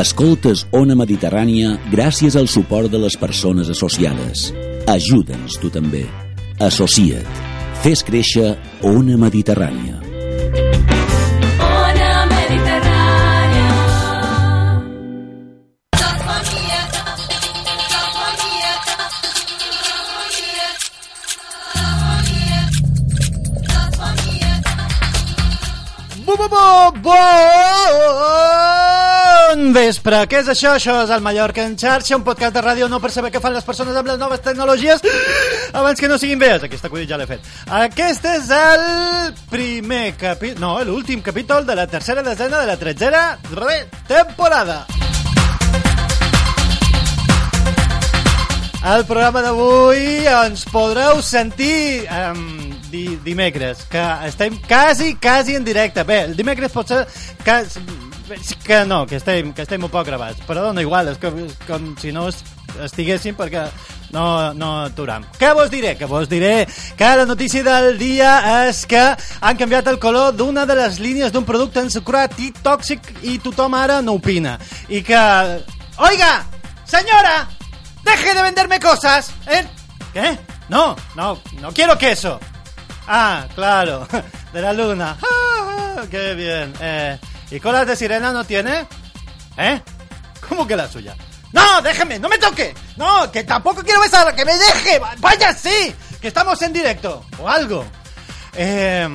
Escoltes Ona Mediterrània gràcies al suport de les persones associades. Ajuda'ns tu també. Associa't. Fes créixer Ona Mediterrània. Ona Mediterrània. Bu, bu, bu, vespre. Què és això? Això és el Mallorca en xarxa, un podcast de ràdio no per saber què fan les persones amb les noves tecnologies abans que no siguin vees. Aquesta acudit ja l'he fet. Aquest és el primer capítol... No, l'últim capítol de la tercera desena de la tretzera re- temporada. Al programa d'avui ens podreu sentir um, di dimecres, que estem quasi, quasi en directe. Bé, el dimecres pot ser que, que no, que estem, que estem un poc gravats, però dona igual, és que, com si no es- estiguéssim perquè no, no aturam. Què vos diré? Que vos diré que la notícia del dia és que han canviat el color d'una de les línies d'un producte ensucrat i tòxic i tothom ara no opina. I que... Oiga, senyora, deje de venderme cosas. ¿Eh? ¿Qué? No, no, no quiero queso. Ah, claro, de la luna. Ah, qué bien. Eh, ¿Y colas de sirena no tiene? ¿Eh? ¿Cómo que la suya? No, déjeme, no me toque. No, que tampoco quiero besar, que me deje. Vaya, sí, que estamos en directo o algo. Eh.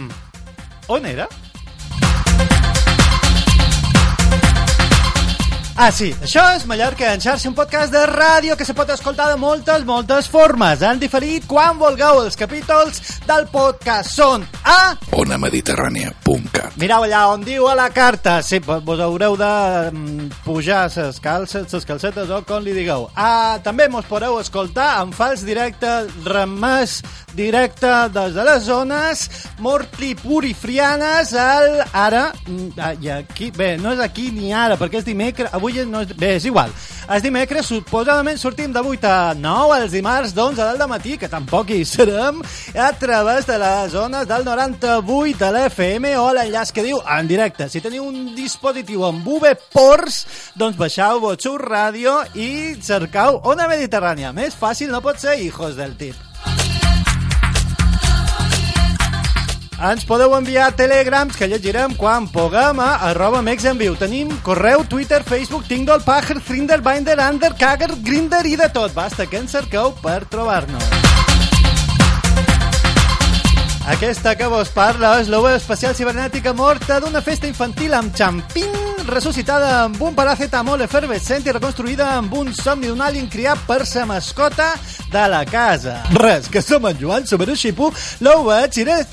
Ah, sí, això és Mallorca en xarxa, un podcast de ràdio que se pot escoltar de moltes, moltes formes. Han diferit quan vulgueu. Els capítols del podcast són a... onamediterrània.cat Mireu allà on diu a la carta. Sí, vo- vos haureu de mm, pujar ses calces, ses calcetes o com li digueu. Ah, també mos podeu escoltar en fals directe, remès directe des de les zones mortlipurifrianes al ara mm, ah, i aquí, bé, no és aquí ni ara perquè és dimecres, avui no és, bé, és igual. És dimecres, suposadament sortim de 8 a 9 els dimarts d'11 del matí que tampoc hi serem a través de les zones del 98 de l'FM o l'enllaç que diu en directe. Si teniu un dispositiu amb VPorts doncs baixau Botxur Ràdio i cercau Ona Mediterrània. Més fàcil no pot ser, hijos del tip Ens podeu enviar telegrams que llegirem quan puguem a arroba mexenviu. Tenim correu, Twitter, Facebook, Tingle, Pager, Thrinder, Binder, Under, Kagger, Grinder i de tot. Basta que ens cerqueu per trobar-nos. Aquesta que vos parla és l'ova especial cibernètica morta d'una festa infantil amb xampín ressuscitada amb un paracetamol efervescent i reconstruïda amb un somni d'un alien criat per sa mascota de la casa. Res, que som en Joan Sobero Xipu, l'ova xire...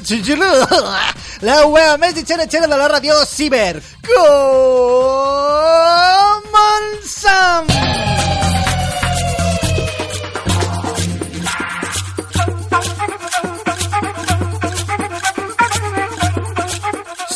L'ova més xera-xera de la ràdio ciber. Comencem!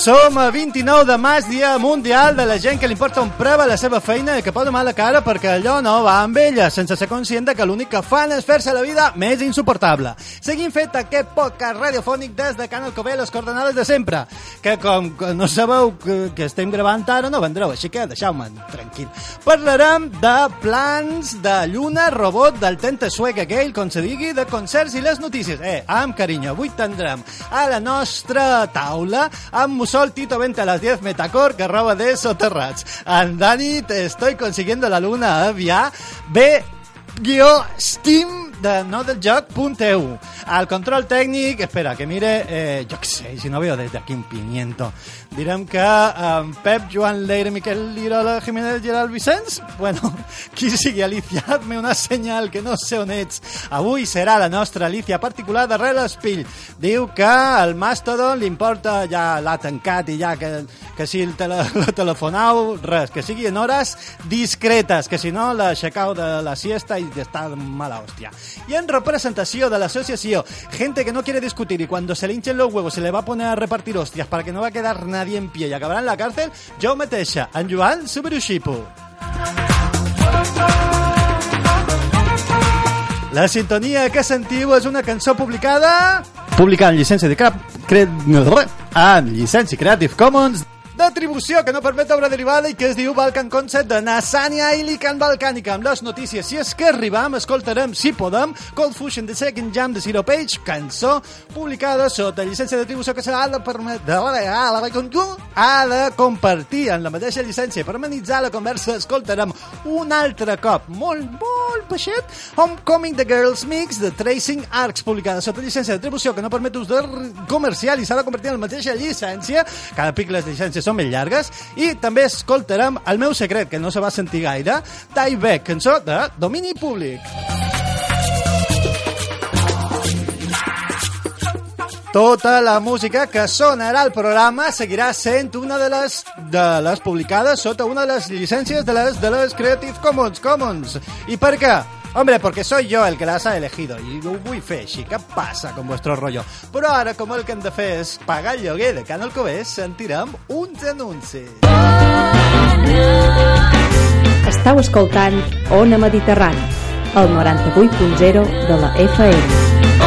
Som a 29 de maig, dia mundial de la gent que li importa un preu a la seva feina i que posa mala cara perquè allò no va amb ella, sense ser conscient de que l'únic que fan és fer-se la vida més insuportable. Seguim fet aquest podcast radiofònic des de Can Alcobé, les coordenades de sempre, que com que no sabeu que, que estem gravant ara, no vendreu, així que deixeu-me tranquil. Parlarem de plans de lluna, robot, del tente suec aquell, com se digui, de concerts i les notícies. Eh, amb carinyo, avui tindrem a la nostra taula amb Mussol Tito Vente a las 10 Metacor que roba de soterrats. En Dani, te estoy consiguiendo la luna. B guió Steam de no del joc.eu al control tècnic, espera, que mire eh, jo què sé, si no veo desde aquí un pimiento. Direm que um, Pep, Joan Leire, Miquel Lirola, Jiménez, Gerard Vicenç bueno, qui sigui Alicia, hazme una senyal que no sé on ets. Avui serà la nostra Alicia particular darrere l'espill diu que el Mastodon li importa ja l'ha tancat i ja que, que si el tele, la telefonau res, que sigui en hores discretes que si no l'aixecau de la siesta i està de mala hòstia y en representación de la asociación, gente que no quiere discutir y cuando se le hinchen los huevos se le va a poner a repartir hostias para que no va a quedar nadie en pie y acabará en la cárcel, yo mateixa, en Joan Suberushipu. La sintonia que sentiu és una cançó publicada... Publicada en llicència de cap... Cre... Creative Commons d'atribució que no permet obra derivada i que es diu Balkan Concept de Nasania i Lican Balcànica. Amb les notícies, si és que arribam, escoltarem, si podem, Cold Fusion The Second Jam de Zero Page, cançó publicada sota llicència d'atribució que s'ha de permetre ha de compartir en la mateixa llicència per amenitzar la conversa escoltarem un altre cop molt, molt peixet Homecoming The Girls Mix de Tracing Arcs publicada sota llicència d'atribució que no permet ús de comercial i s'ha de convertir en la mateixa llicència cada pic les llicències són més llargues i també escoltarem El meu secret que no se va sentir gaire Die Back, cançó de domini públic Tota la música que sonarà al programa seguirà sent una de les, de les publicades sota una de les llicències de les, de les Creative Commons. Commons. ¿Y per què? Hombre, porque soy yo el que las ha elegido y ho vull fer passa con vuestro rollo? Però ara, com el que hem de fer és pagar el lloguer de Can Alcobés, sentirem uns anuncis. Estau escoltant Ona Mediterrani, el 98.0 de la FM.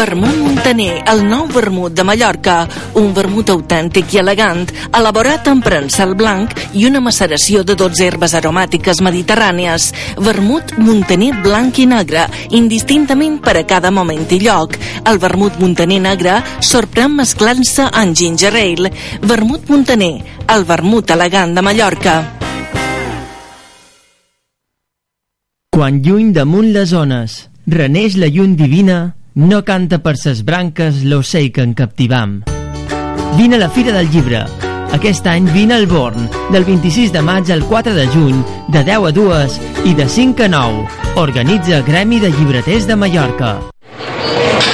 Vermut Montaner, el nou vermut de Mallorca, un vermut autèntic i elegant, elaborat amb prensal blanc i una maceració de 12 herbes aromàtiques mediterrànies. Vermut Montaner blanc i negre, indistintament per a cada moment i lloc. El vermut Montaner negre sorprèn mesclant-se en ginger ale. Vermut Montaner, el vermut elegant de Mallorca. Quan lluny damunt les ones reneix la llum divina, no canta per ses branques l'ocell que en captivam. Vine a la Fira del Llibre. Aquest any vine al Born, del 26 de maig al 4 de juny, de 10 a 2 i de 5 a 9. Organitza Gremi de Llibreters de Mallorca.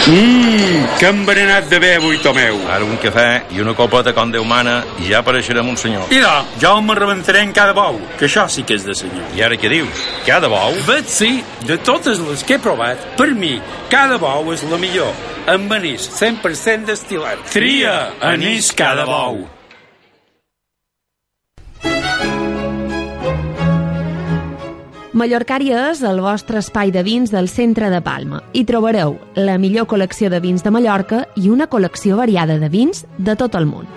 Mmm, que envenenat de bé avui, Tomeu. Ara un cafè i una copeta com Déu mana i ja apareixerem un senyor. Idò, jo me rebentaré en cada bou, que això sí que és de senyor. I ara què dius? Cada bou? Bet sí, de totes les que he provat, per mi, cada bou és la millor. Amb anís 100% destilat. Tria anís cada bou. Mallorcària és el vostre espai de vins del centre de Palma. Hi trobareu la millor col·lecció de vins de Mallorca i una col·lecció variada de vins de tot el món.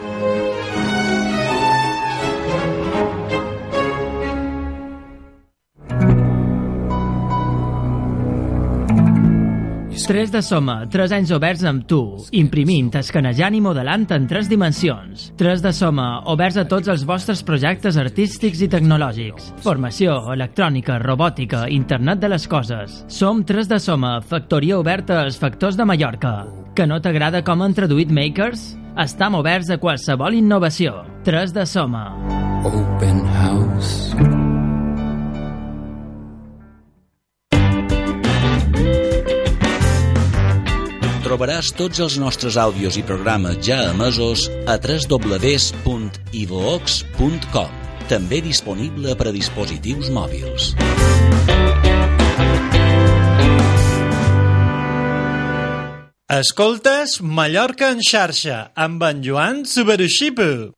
Tres de Soma, 3 anys oberts amb tu, imprimint, escanejant i modelant en tres dimensions. 3 de Soma, oberts a tots els vostres projectes artístics i tecnològics. Formació, electrònica, robòtica, internet de les coses. Som 3 de Soma, factoria oberta als factors de Mallorca. Que no t'agrada com han traduït Makers? Estam oberts a qualsevol innovació. 3 de Soma. Open house. Trobaràs tots els nostres àudios i programes ja emesos a www.ivox.com també disponible per a dispositius mòbils. Escoltes Mallorca en xarxa amb en Joan Subaruxipu.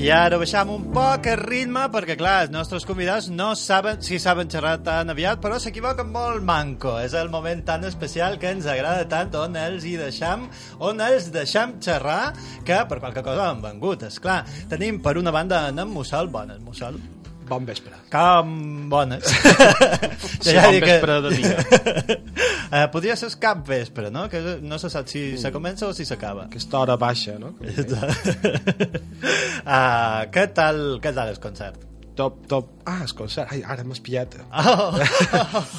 I ara baixam un poc el ritme perquè, clar, els nostres convidats no saben si saben xerrar tan aviat, però s'equivoquen molt manco. És el moment tan especial que ens agrada tant on els hi deixam, on els deixam xerrar, que per qualque cosa han vengut, és clar. Tenim per una banda en Mussol, bones, Mussol. Bon vespre. Com bones. Sí, bon vespre de dia. uh, podria ser cap vespre, no? Que no se sap si se comença o si s'acaba. Aquesta hora baixa, no? uh, què tal, què tal el concert? Top, top. Ah, el concert. Ai, ara m'has pillat. Oh.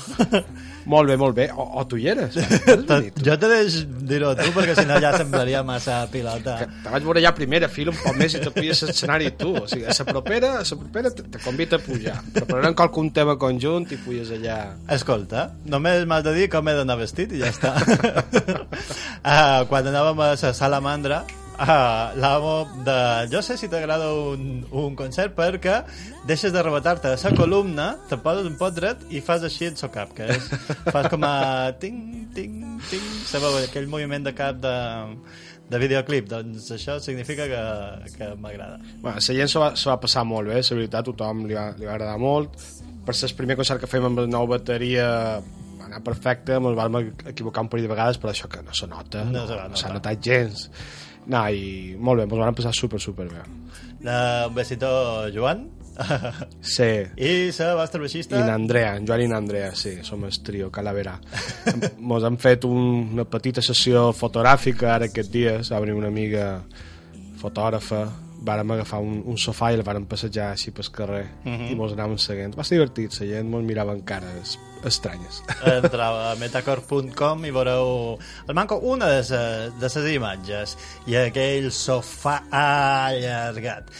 molt bé, molt bé. O, o tu hi eres? jo te deix dir-ho tu, perquè si no ja semblaria massa pilota. Que te vaig veure ja a primera fila un poc més i te puies l'escenari tu. O sigui, a la propera, a la propera te, te convita a pujar. Prepararem qualcun tema conjunt i puies allà... Escolta, només m'has de dir com he d'anar vestit i ja està. uh, quan anàvem a la salamandra, Uh, l'amo de... Jo sé si t'agrada un, un concert perquè deixes de rebotar-te a la columna, te poses un pot dret i fas així el seu cap, que és... Fas com a... Ting, ting, ting... Sabeu aquell moviment de cap de de videoclip, doncs això significa que, que m'agrada. Bueno, la gent s'ho va, va passar molt bé, la veritat, tothom li va, li va agradar molt. Per ser el primer concert que fèiem amb la nova bateria va anar perfecte, ens vam equivocar un parell de vegades, però això que no se nota, No no, no s'ha notat gens. No, i molt bé, ens van passar super, super bé. Uh, un besito, Joan. Sí. I la vostra baixista? I n'Andrea, en Joan i n'Andrea, sí, som el trio Calavera. Mos han fet un, una petita sessió fotogràfica ara aquests dies, va venir una amiga fotògrafa, vàrem agafar un, un sofà i el vàrem passejar així pel carrer Mhm. i mos anàvem seguint. Va ser divertit, la gent mos mirava amb cares estranyes. Entreu a metacore.com i veureu el manco una de ses imatges i aquell sofà allargat.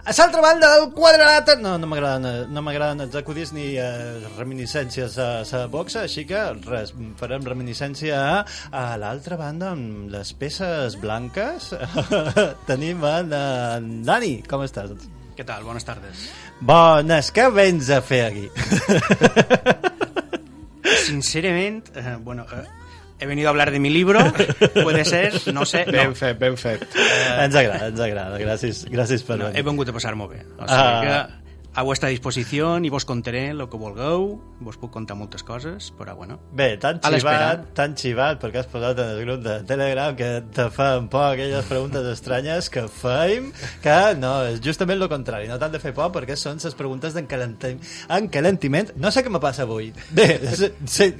A l'altra banda del quadrilàter... No, no m'agraden no els acudits ni eh, reminiscències a la boxa, així que res, farem reminiscència a, a l'altra banda amb les peces blanques. Tenim en, en Dani, com estàs? ¿Qué tal? Buenas tardes. Bones, què vens a fer aquí? Sinceramente, eh, bueno, eh, he venido a hablar de mi libro, puede ser, no sé. Ben no. fet, ben fet. ens agrada, ens agrada. Gràcies, gràcies per No, venir. he vengut a passar molt bé. O sigui Ah. que a vuestra disposició i vos contaré el que vulgueu, vos puc contar moltes coses, però bueno. Bé, tan xivat, tan xivat, perquè has posat en el grup de Telegram que te fan por aquelles preguntes estranyes que feim, que no, és justament el contrari, no t'han de fer por perquè són les preguntes d'encalentiment. No sé què me passa avui. Bé,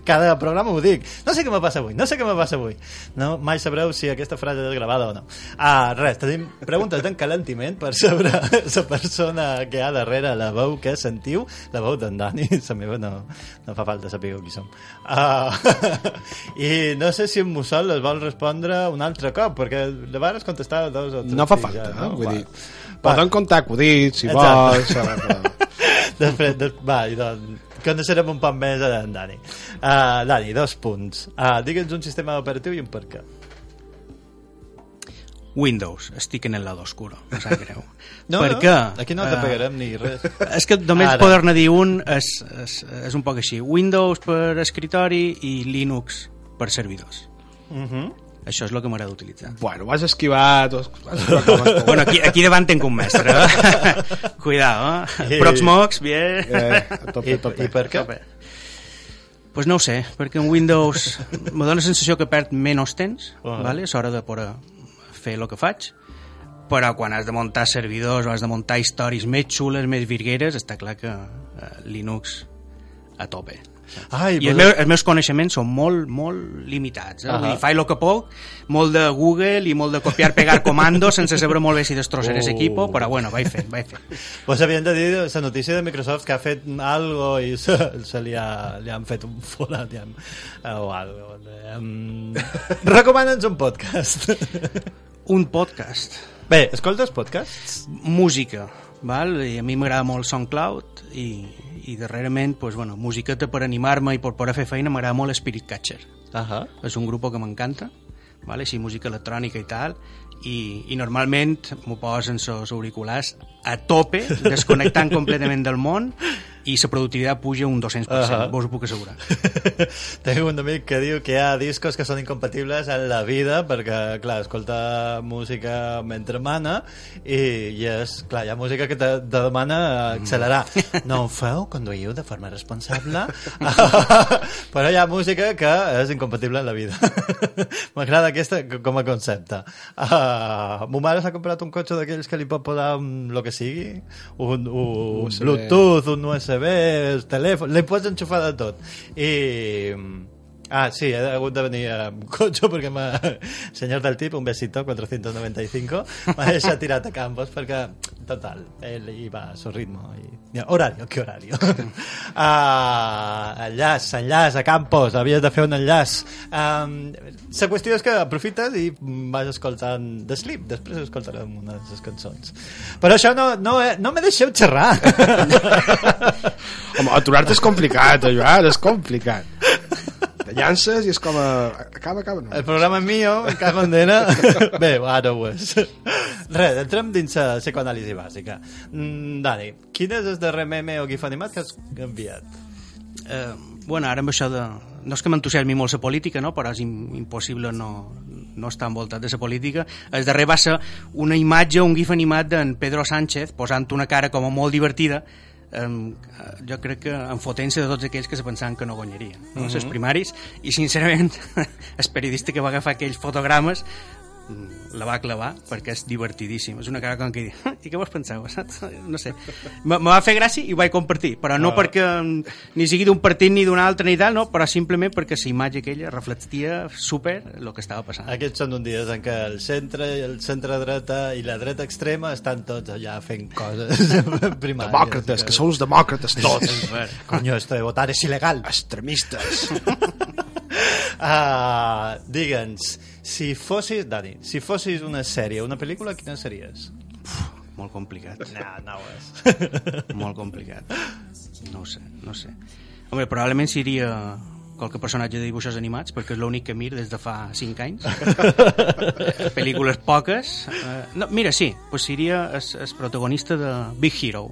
cada programa ho dic. No sé què me passa avui, no sé què me passa avui. No, mai sabreu si aquesta frase és gravada o no. Ah, res, tenim preguntes d'encalentiment per saber la persona que hi ha darrere la veu que sentiu, la veu d'en Dani, la meva no, no fa falta saber qui som. Uh, I no sé si en Mussol les vol respondre un altre cop, perquè de vegades contestava dos o tres. No fa falta, ja, eh? Vull Va. dir, poden contar acudits, si vols... Després, de, va, i doncs, coneixerem un poc més a en Dani. Uh, Dani, dos punts. Uh, Digue'ns un sistema operatiu i un per què. Windows, estic en el lado oscuro, no sap greu. No, per no, aquí no te Eh, pegarem ni res. És que només poder-ne dir un és, és, és un poc així. Windows per escritori i Linux per servidors. Uh -huh. Això és el que m'agrada utilitzar. Bueno, vas esquivar... Vas esquivar com es pot. Bueno, aquí, aquí davant tenc un mestre. Eh? Cuidado, eh? I- Proxmox, bien. Eh, a tope, I, tope. I per què? Pues no ho sé, perquè en Windows me dóna la sensació que perd menys temps, Ah. vale? a l'hora de poder fer el que faig, però quan has de muntar servidors o has de muntar històries més xules, més virgueres, està clar que eh, Linux a tope. Ai, I els meus, els meus coneixements són molt, molt limitats. Eh? Uh. -huh. Faig el que puc, molt de Google i molt de copiar-pegar comandos sense saber molt bé si destrosser Uh. uh. equipo, però bueno, vaig fent, vaig fent. Pues havien de dir la notícia de Microsoft que ha fet algo i se, se li, ha, li han fet un forat ja, o algo. Um, Recomana'ns un podcast. Un podcast. Bé, escoltes podcasts? música, val? I a mi m'agrada molt SoundCloud i, i darrerament, pues, bueno, musiqueta per animar-me i per poder fer feina m'agrada molt Spirit Catcher. Ahà. És un grup que m'encanta, vale? així música electrònica i tal, i, i normalment m'ho posen els auriculars a tope, desconnectant completament del món, i la productivitat puja un 200%, Ahà. vos ho puc assegurar. Tengo un amic que diu que hi ha discos que són incompatibles en la vida perquè, clar, escolta música mentre mana i, i és, clar, hi ha música que te, te demana accelerar. No ho feu, conduïu de forma responsable, però hi ha música que és incompatible en la vida. M'agrada aquesta com a concepte. Uh, mo mare s'ha comprat un cotxe d'aquells que li pot posar un, lo que sigui, un, un USB. Bluetooth, un USB, el telèfon, li pots enxufar de tot. I... Ah, sí, he hagut de venir amb cotxe perquè m'ha... Senyor del tip, un besito, 495, m'ha deixat tirat a Campos perquè, total, ell hi va a su ritmo. I... Horario, què horario? ah, enllaç, enllaç a Campos, havies de fer un enllaç. Um, la qüestió és que aprofites i vas escoltant The Sleep, després escoltarem una de les cançons. Però això no, no, no me deixeu xerrar. Home, aturar-te és complicat, eh, Joan, és complicat. Te llances i és com a... Acaba, acaba, no. El programa és mío, me cago en dena. Bé, ara ho és. Res, entrem dins la psicoanàlisi bàsica. Mm, Dani, quin és el darrer meme o gif animat que has enviat? Eh, bueno, ara amb això de... No és que m'entusiasmi molt la política, no? però és im impossible no, no estar envoltat de la política. El darrer va ser una imatge, un gif animat d'en Pedro Sánchez posant una cara com a molt divertida um, jo crec que en fotent-se de tots aquells que se pensaven que no guanyarien no? Mm -hmm. les primaris i sincerament el periodista que va agafar aquells fotogrames la va clavar perquè és divertidíssim és una cara com que diu, i què vos penseu? Saps? no sé, me, me va fer gràcia i ho vaig compartir, però no Ah. perquè mm, ni sigui d'un partit ni d'un altre ni tal, no, però simplement perquè la imatge aquella reflectia super el que estava passant Aquests són uns dies en què el centre i el centre dreta i la dreta extrema estan tots allà fent coses primàries. Demòcrates, que són els demòcrates tots. Coño, esto de votar es ilegal. Extremistes. uh, Digue'ns, si fossis, Dani, si fossis una sèrie, una pel·lícula, quina series? molt complicat No, no ho és. molt complicat no ho sé, no ho sé home, probablement seria qualque personatge de dibuixos animats perquè és l'únic que mir des de fa 5 anys pel·lícules poques eh, no, mira, sí, pues seria el, el protagonista de Big Hero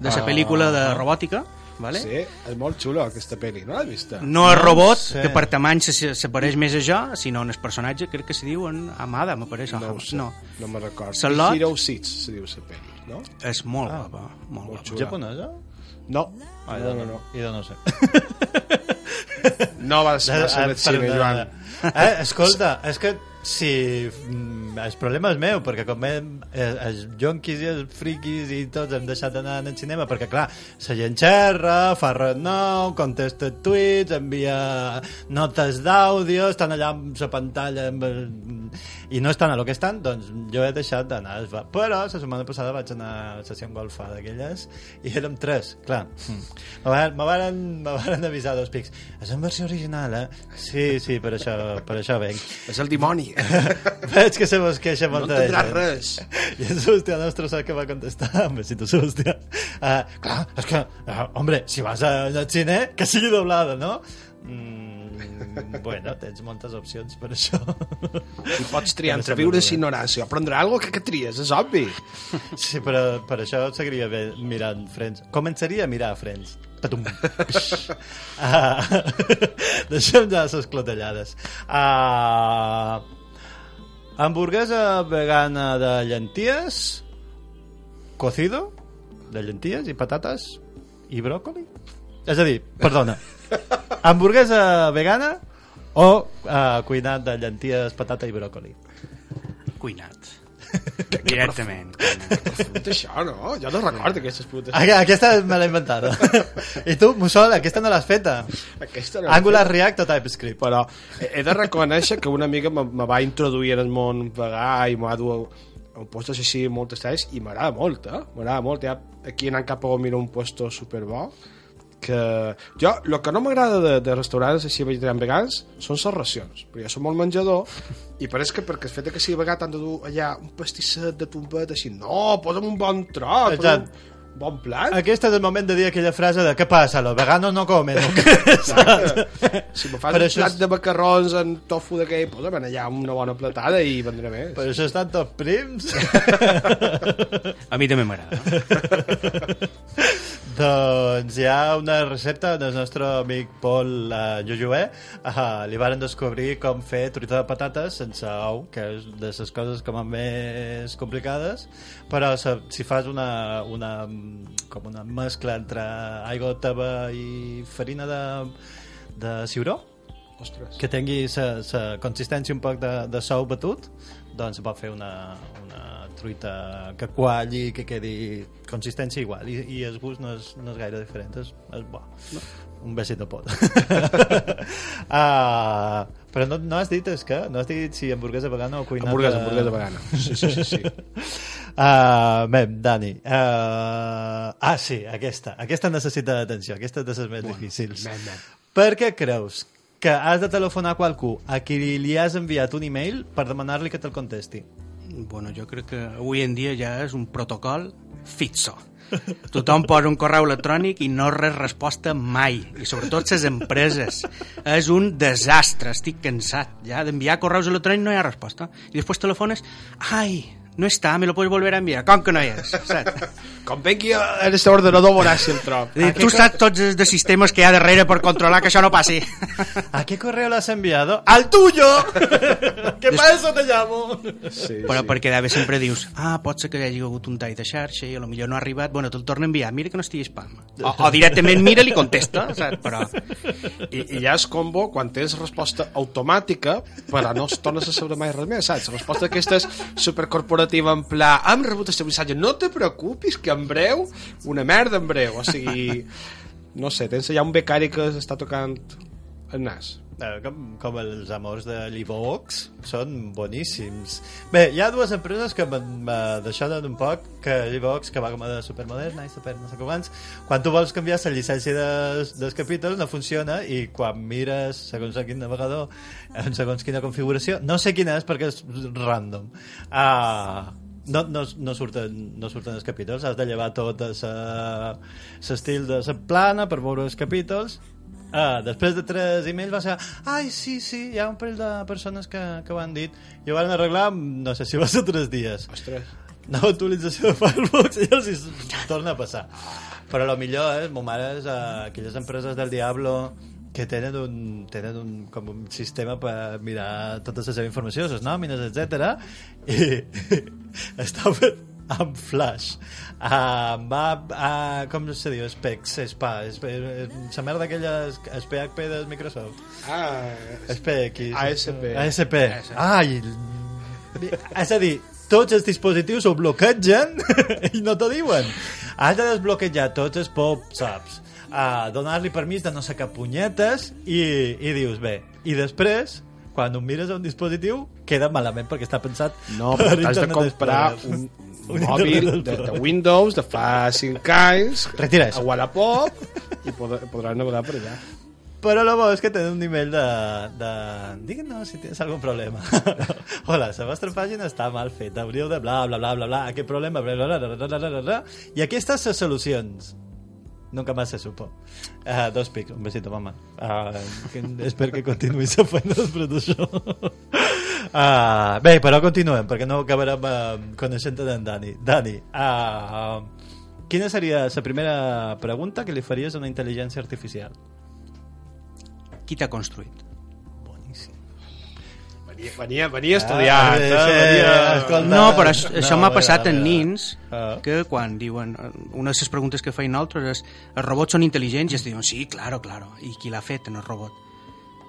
de la Ah. pel·lícula de robòtica vale? Sí, és molt xulo aquesta pel·li, no l'has vista? no el robot, sé. que per tamany se- se- s'apareix més a jo, sinó en el personatge crec que se diu en Amada, m'apareix No ho no, sé, no. no me'n recordo. Salot? Hero Seats, se diu la pel·li, no? és molt Ah. guapa molt guapa. xula. Japonesa? No, Ah, no, no, no. I de no sé. No va ser Eh, ser eh, el cine, per- Joan. Eh, escolta, és que si mm, el problema és meu perquè com hem, eh, els jonquis i els friquis i tots hem deixat d'anar al cinema perquè clar, la gent xerra fa res nou, contesta tuits envia notes d'àudio estan allà amb la pantalla amb el... i no estan a lo que estan doncs jo he deixat d'anar però la setmana passada vaig anar a la sessió golfa d'aquelles i érem tres, clar. Me varen, me varen, me varen avisar dos pics. És en versió original, eh? sí, sí, per això, per això venc. És el dimoni. Veig que se vos queixa No molta entendràs gent. res. I el Sebastià nostre sap que va contestar amb besito Sebastià. Uh, clar, és que, uh, hombre, si vas a- al cine, que sigui doblada, no? Mm, bueno, tens moltes opcions per això. I pots triar entre viure bé. i ignorància o prendre alguna que, que tries, és obvi. Sí, però per això seguiria bé mirant Friends. Començaria a mirar Friends. Patum. uh, deixem ja les clotellades. Uh, hamburguesa vegana de llenties, cocido, de llenties i patates i bròcoli? És a dir, perdona, hamburguesa vegana o uh, cuinat de llenties, patata i bròcoli? cuinat directament. Puta, això, no? Jo no recordo aquestes putes. Aqu- Aquesta me l'he inventada. I tu, Mussol, aquesta no l'has feta. Aquesta no Angular React o TypeScript? Però he de reconèixer que una amiga me, me va introduir en el món vegà i m'ha dur a un puesto així moltes talles i m'agrada molt, eh? M'agrada molt. Ja aquí anant cap a mira un puesto superbo que jo, el que no m'agrada de, de restaurants així vegetarians vegans són les racions, perquè jo som molt menjador i pareix que perquè el fet que sigui vegà t'han de dur allà un pastisset de tombet així, no, posa'm un bon posa'm un bon plat Aquest és el moment de dir aquella frase de què passa, los veganos no comen. què? si me fas Per un això plat és- de macarrons en tofu d'aquell, posa'm allà una bona platada i vendré més. Per això estan tots prims. a mi també m'agrada doncs hi ha una recepta del nostre amic Pol uh, Jojoé. Uh, li varen descobrir com fer truita de patates sense ou, que és de les coses com a més complicades, però se, si fas una, una, com una mescla entre aigua teva i farina de, de ciuró, Ostres. que tingui la consistència un poc de, de sou batut doncs pot fer una, una truita que qualli, que quedi consistència igual i, i el gust no és, no és gaire diferent és, és bo no. un besit de pot uh, però no, no has dit és que no has dit si hamburguesa vegana o cuinat Hamburguesa, de- hamburguesa vegana. Sí, sí, sí, sí. Uh, bé, Dani uh, ah sí, aquesta aquesta necessita atenció, aquesta és de les més difícils Ben, ben. per què creus que has de telefonar a qualcú a qui li has enviat un email per demanar-li que te'l contesti? Bueno, jo crec que avui en dia ja és un protocol fixo. Tothom posa un correu electrònic i no res resposta mai. I sobretot les empreses. És un desastre, estic cansat ja d'enviar correus electrònics no hi ha resposta. I després telefones, ai, no està, me lo puedes volver a enviar. Com que no és? Saps? Com vengui en este ordenador veuràs si el trob. Eh, tu saps tots els de sistemes que hi ha darrere per controlar que això no passi. ¿A qué correo lo has enviado? ¡Al tuyo! que para eso te llamo. Sí, Però sí. perquè d'haver sempre dius ah, pot ser que hi hagi hagut un tall de xarxa i a lo millor no ha arribat, bueno, te'l torna a enviar mira que no estigui spam o, o directament mira i li contesta saps? però I, I ja és combo quan tens resposta automàtica però no es tornes a saber mai res més, saps? Resposta aquesta és supercorporativa en pla, hem rebut este missatge, no te preocupis que en breu, una merda en breu, o sigui, no sé, tens allà un becari que està tocant el nas. Eh, com, com els amors de l'Ivox són boníssims. Bé, hi ha dues empreses que m'ha deixat un poc que l'Ivox, que va com a de supermoderna i super no sé abans, quan tu vols canviar la llicència dels, dels capítols no funciona i quan mires segons quin navegador en segons quina configuració no sé quina és perquè és random. Ah, no, no, no, surten, no surten els capítols has de llevar tot l'estil de la plana per veure els capítols Ah, després de tres emails va ser ai, sí, sí, hi ha un parell de persones que, que ho han dit i ho van arreglar, no sé si va ser tres dies Ostres. nova actualització de Firefox i els torna a passar però el millor és, mo mare és uh, aquelles empreses del Diablo que tenen un, tenen un, com un sistema per mirar tota la seva informació, les nòmines, etc. I està fet amb Flash. Uh, va, uh, com se diu? Specs, SPA, la merda aquella és és PHP de Microsoft. Ah, SPX. ASP. ASP. Ai, és a dir, tots els dispositius ho bloquegen i no t'ho diuen. Has de desbloquejar tots els pop-ups, uh, donar-li permís de no ser cap punyetes i, i dius, bé, i després quan ho mires a un dispositiu queda malament perquè està pensat No, per t'has de comprar un mòbil de, de. Windows de fa 5 anys Retira a Wallapop i podrà, podràs navegar per allà Però lo bo és que tenen un nivell de... de... Díganos si tienes algun problema. Hola, la vostra pàgina està mal feta. Hauríeu de bla, bla, bla, bla, bla. Aquest problema... Bla, bla, bla, bla, bla, bla, bla. I aquí estan les solucions. Nunca más se supo. Uh, dos pics. Un besito, mamá. Uh, que, espero que continuïs fent després d'això. Uh, bé, però continuem, perquè no acabarem uh, coneixent d'en Dani. Dani, uh, quina seria la primera pregunta que li faries a una intel·ligència artificial? qui t'ha construït? venia, venia, venia estudiat Ah, eh? sí, venia... escolta. No, però això, No, això m'ha passat en nins Ah. que quan diuen una de les preguntes que feien altres és els robots són intel·ligents i es diuen sí, claro, claro i qui l'ha fet en el robot?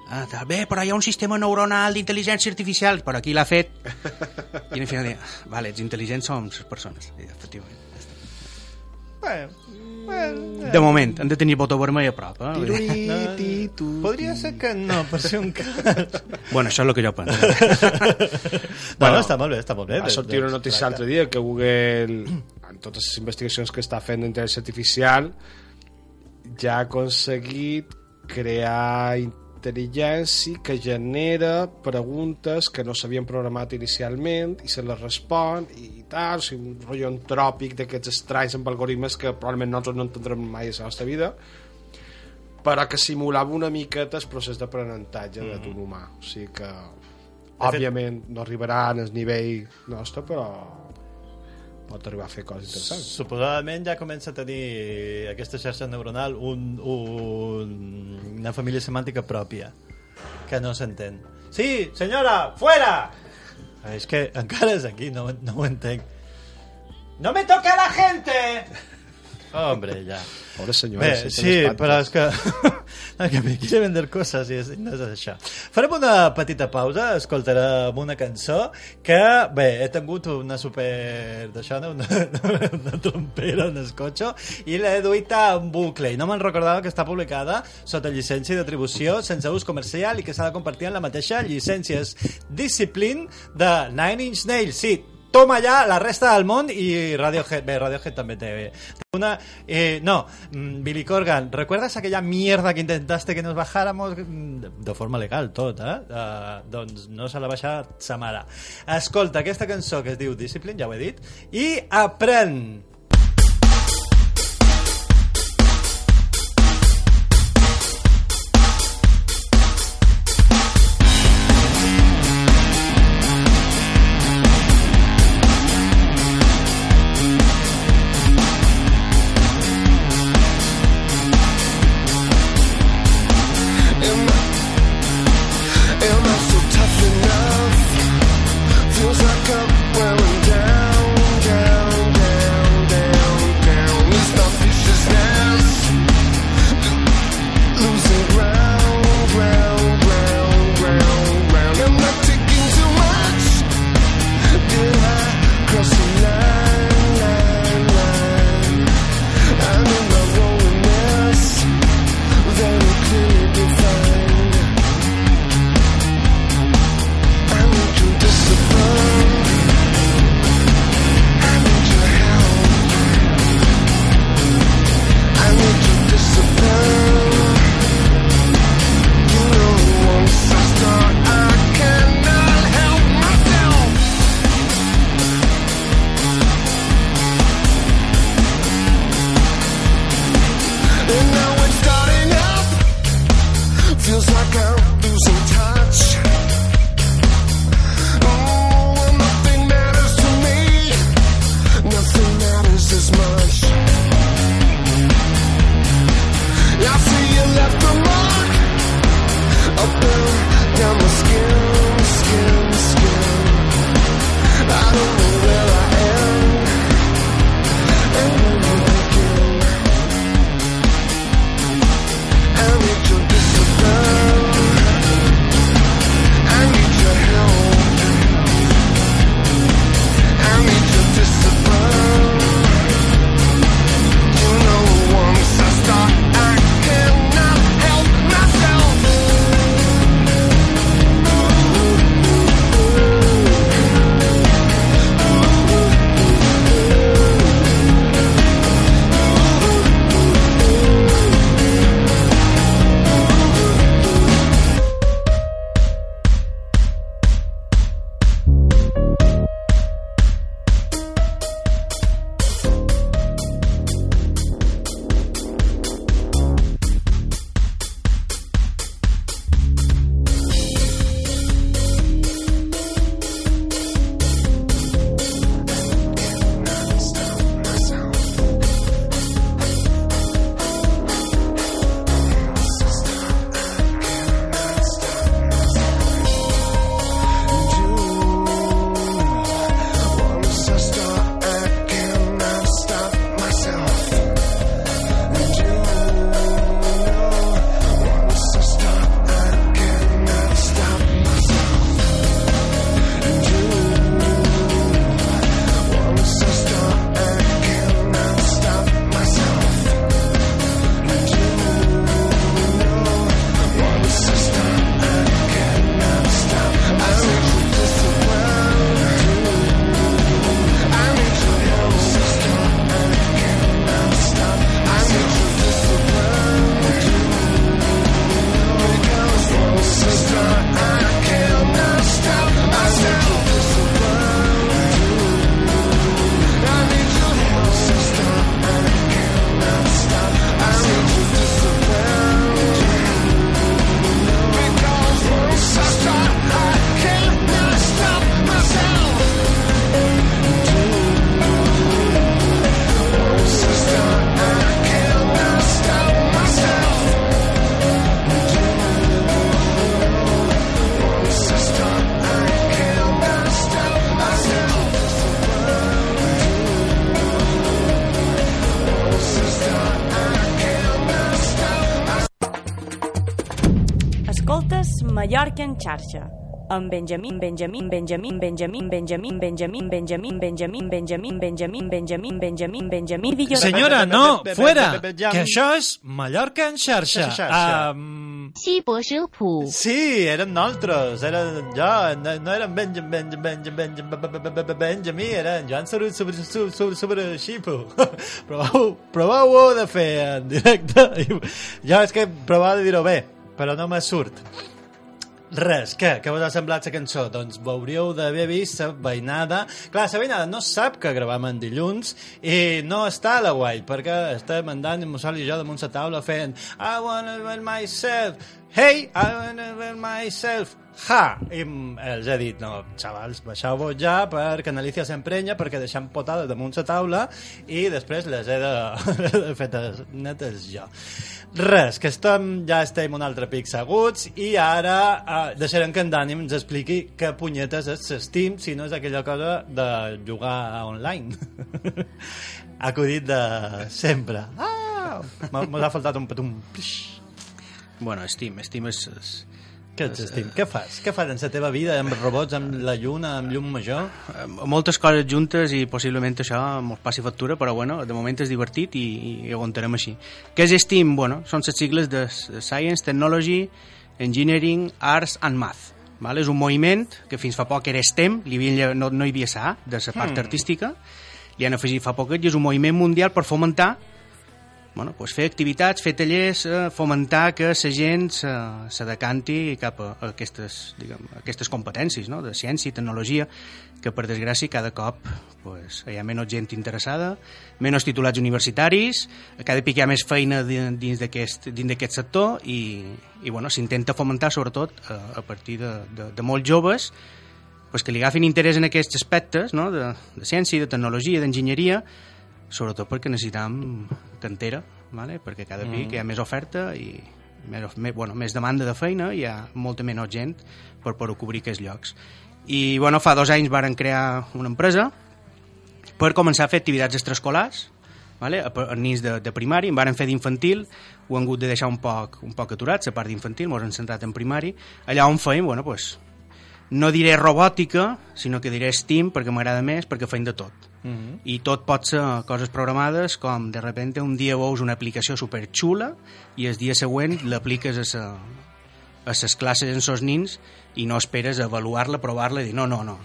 Ah, tal, bé, però hi ha un sistema neuronal d'intel·ligència artificial però qui l'ha fet? i al final deia, vale, els intel·ligents som les persones I, efectivament Bueno, bueno, de moment, hem de tenir botó vermell a prop eh? Dir- No, tu, Podria ser que no, per ser un cas. bueno, això és el que jo penso No, no, està molt bé, està molt bé. va sortir una notícia l'altre dia que Google en totes les investigacions que està fent d'intel·ligència artificial ja ha aconseguit crear intel·ligència que genera preguntes que no s'havien programat inicialment i se les respon i tal, o sigui, un rotllo antròpic d'aquests estranys amb algoritmes que probablement nosaltres no entendrem mai a la nostra vida però que simulava una miqueta el procés d'aprenentatge mm -hmm. d'un humà o sigui que òbviament no arribarà al nivell nostre però pot arribar a fer coses interessants Suposadament ja comença a tenir aquesta xarxa neuronal un, un, una família semàntica pròpia que no s'entén. Sí, senyora, fuera! És que encara és aquí, no, no ho entenc. ¡No me toque a la gente! Hombre, ja. Pobre senyora, Bé, sí, però és que... no, que me quiere vender coses i és, no és això. Farem una petita pausa, escoltarem una cançó que, bé, he tingut una super... d'això, no? una, una trompera en el cotxe i l'he duit en bucle i no me'n recordava que està publicada sota llicència d'atribució sense ús comercial i que s'ha de compartir en la mateixa llicència és Discipline de Nine Inch Nails, sí, toma ja la resta del món i Radiohead, Radiohead també té una, eh, no, mm, Billy Corgan, ¿recuerdas aquella mierda que intentaste que nos bajáramos Mm, de, forma legal tot, eh? Doncs no se l'ha baixat sa. Escolta, aquesta cançó que es diu Discipline, ja ho he dit, i aprèn amb Benjamin, Benjamin, Benjamin, Benjamin, Benjamin, Benjamin, Benjamin, Benjamin, Benjamin, Benjamin, Benjamin, Benjamin, Benjamin, Benjamin, Senyora, no, fuera, que això és Mallorca en xarxa. Sí, Bojopu. Sí, eren nosaltres, eren jo, no eren Benjamin, Benjamin, Benjamin, Benjamin, eren Joan Saru, sobre, sobre, sobre, Xipu. Proveu, proveu-ho de fer en directe. Jo és que provava de dir-ho bé, però no me surt. Res, què? Què us ha semblat la cançó? Doncs ho hauríeu d'haver vist la veïnada. Clar, la veïnada no sap que gravem en dilluns i no està a la guai, perquè estem en Mussol i jo damunt la taula fent I wanna ver myself, hey, I wanna ver myself, ha! I els he dit, no, xavals, baixeu-vos ja perquè en Alicia s'emprenya perquè deixem potades damunt la taula i després les he de, de fetes netes jo. Res, que estem, ja estem un altre pic seguts i ara eh, deixarem que en Dani ens expliqui què punyetes és l'Steam si no és aquella cosa de jugar online. Acudit de sempre. Ah! M'ha- faltat un petum. Pix. Bueno, Steam, Steam és... és Què ets, Steam? Què fas? Què fas en la teva vida amb robots, amb la lluna, amb llum major? eh, moltes coses juntes i possiblement això ens passi factura, però bueno, de moment és divertit i, i aguantarem així. Què és STEAM? Bueno, són les sigles de Science, Technology, Engineering, Arts and Math. Vale? És un moviment que fins fa poc era STEM, li havia, no, no hi havia SA, de la part Hmm. artística, li han afegit fa poquet i és un moviment mundial per fomentar bueno, pues fer activitats, fer tallers, eh, fomentar que la gent se, se decanti cap a, aquestes, diguem, a aquestes competències no? de ciència i tecnologia, que per desgràcia cada cop pues, hi ha menys gent interessada, menys titulats universitaris, cada pic hi ha més feina di- dins d'aquest sector i, i bueno, s'intenta fomentar sobretot a, a partir de, de, de molt joves pues, que li agafin interès en aquests aspectes no? de, de ciència, de tecnologia, d'enginyeria, sobretot perquè necessitam cantera, vale? perquè cada pic Mm. hi ha més oferta i més, més, bueno, més demanda de feina, hi ha molta menys gent per poder cobrir aquests llocs. I bueno, fa dos anys varen crear una empresa per començar a fer activitats extraescolars, vale? a, a nins de, de primari, en varen fer d'infantil, ho han hagut de deixar un poc, un poc aturat, la part d'infantil, ens hem centrat en primari, allà on feim, bueno, pues, no diré robòtica, sinó que diré STEAM, perquè m'agrada més, perquè feim de tot. Mhm. I tot pot ser coses programades com de repente un dia veus una aplicació superxula i el dia següent l'apliques a, sa, a ses classes en sos nins i no esperes avaluar-la, provar-la i dir no, no, no,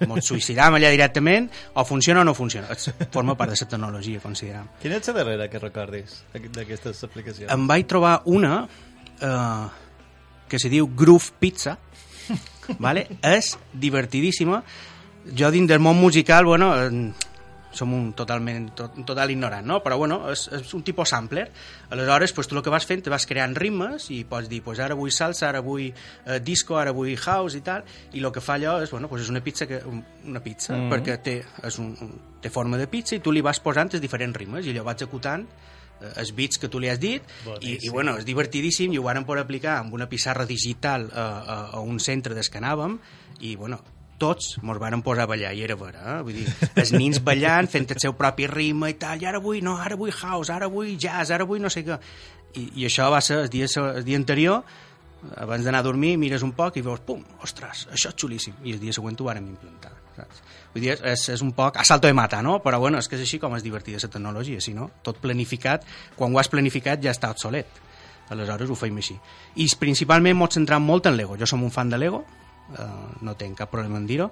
ens suïcidam allà directament o funciona o no funciona. És- Forma part de la tecnologia, consideram. Quina ets la darrera que recordis d'aqu- d'aquestes aplicacions? Em vaig trobar una eh, que se diu Groove Pizza, vale? és divertidíssima. Jo dins del món musical, bueno, eh, som un totalment tot, un total ignorant, no? Però bueno, és, és un tipus sampler. Aleshores, pues, tu el que vas fent, te vas creant ritmes i pots dir, pues, ara vull salsa, ara vull eh, disco, ara vull house i tal, i el que fa allò és, bueno, pues, és una pizza, que, un- una pizza Mhm. perquè té, és un, un, té forma de pizza i tu li vas posant els diferents ritmes i allò va executant eh, els beats que tu li has dit i, i bueno, és divertidíssim i ho vàrem poder aplicar amb una pissarra digital a, a, a un centre des que anàvem i bueno, tots mos vàrem posar a ballar i era vera, eh? vull dir, els nins ballant fent el seu propi ritme i tal, i ara vull, no, ara vull house, ara vull jazz, ara vull no sé què i, i això va ser el dia, el dia anterior abans d'anar a dormir mires un poc i veus, pum, ostres, això és xulíssim i el dia següent ho vàrem implantar saps? Vull dir, és, és un poc a salto de mata, no? Però bueno, és que és així com és divertida la tecnologia, si no, tot planificat, quan ho has planificat ja està obsolet. Aleshores ho feim així. I principalment m'ho centrat molt en Lego. Jo som un fan de Lego, eh, no tinc cap problema en dir-ho,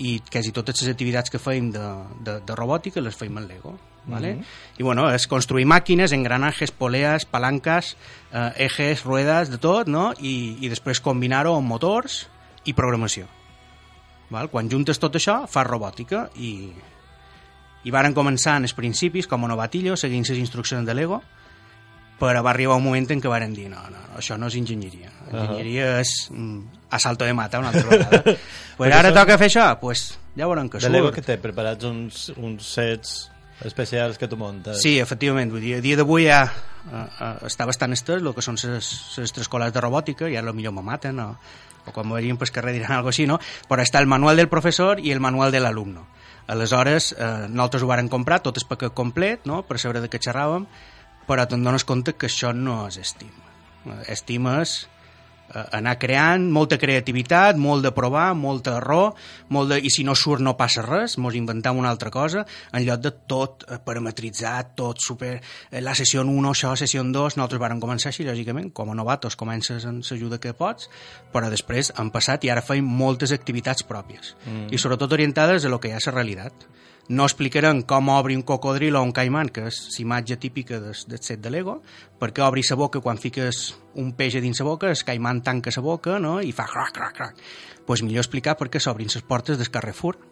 i quasi totes les activitats que feim de, de, de robòtica les feim en Lego. ¿vale? Mhm. I bueno, és construir màquines, engranajes, poleas, palancas, eh, ejes, ruedas, de tot, no? I, i després combinar-ho amb motors i programació. Val? Quan juntes tot això, fas robòtica i, i varen començar en els principis com a novatillo, seguint les instruccions de Lego, però va arribar un moment en què varen dir no, no, això no és enginyeria. Enginyeria uh -huh. és mm, a salto de mata una altra vegada. pues ara són- toca fer això? Pues ja veurem que De l'Ego surt. que té preparats uns, uns sets especials que tu muntes. Sí, efectivament, vull dir, a dia d'avui ja uh, uh, està bastant estès el que són les extraescolars de robòtica, i ara millor me maten, o, o quan me vegin pel carrer diran alguna així, no? Però està el manual del professor i el manual de l'alumne. Aleshores, eh, nosaltres ho varen comprar, tot el paquet complet, no?, per saber de què xerràvem, però te'n dones compte que això no és. Eh, Steam és eh, anar creant, molta creativitat, molt de provar, molt error, molt de, i si no surt no passa res, mos inventem una altra cosa, en lloc de tot eh, parametritzat, tot super... eh, La sessió 1, això, sessió 2, nosaltres vàrem començar així, lògicament, com a novatos comences amb l'ajuda que pots, però després han passat i ara feim moltes activitats pròpies, Mm. i sobretot orientades a lo que hi ha a la realitat. No explicarem com obri un cocodril o un caiman, que és l'imatge típica del, del set de Lego, perquè obri la boca quan fiques un peix a dins la boca, el caiman tanca la boca no? i fa crac, crac, crac. pues millor explicar perquè s'obrin les portes del Carrefour.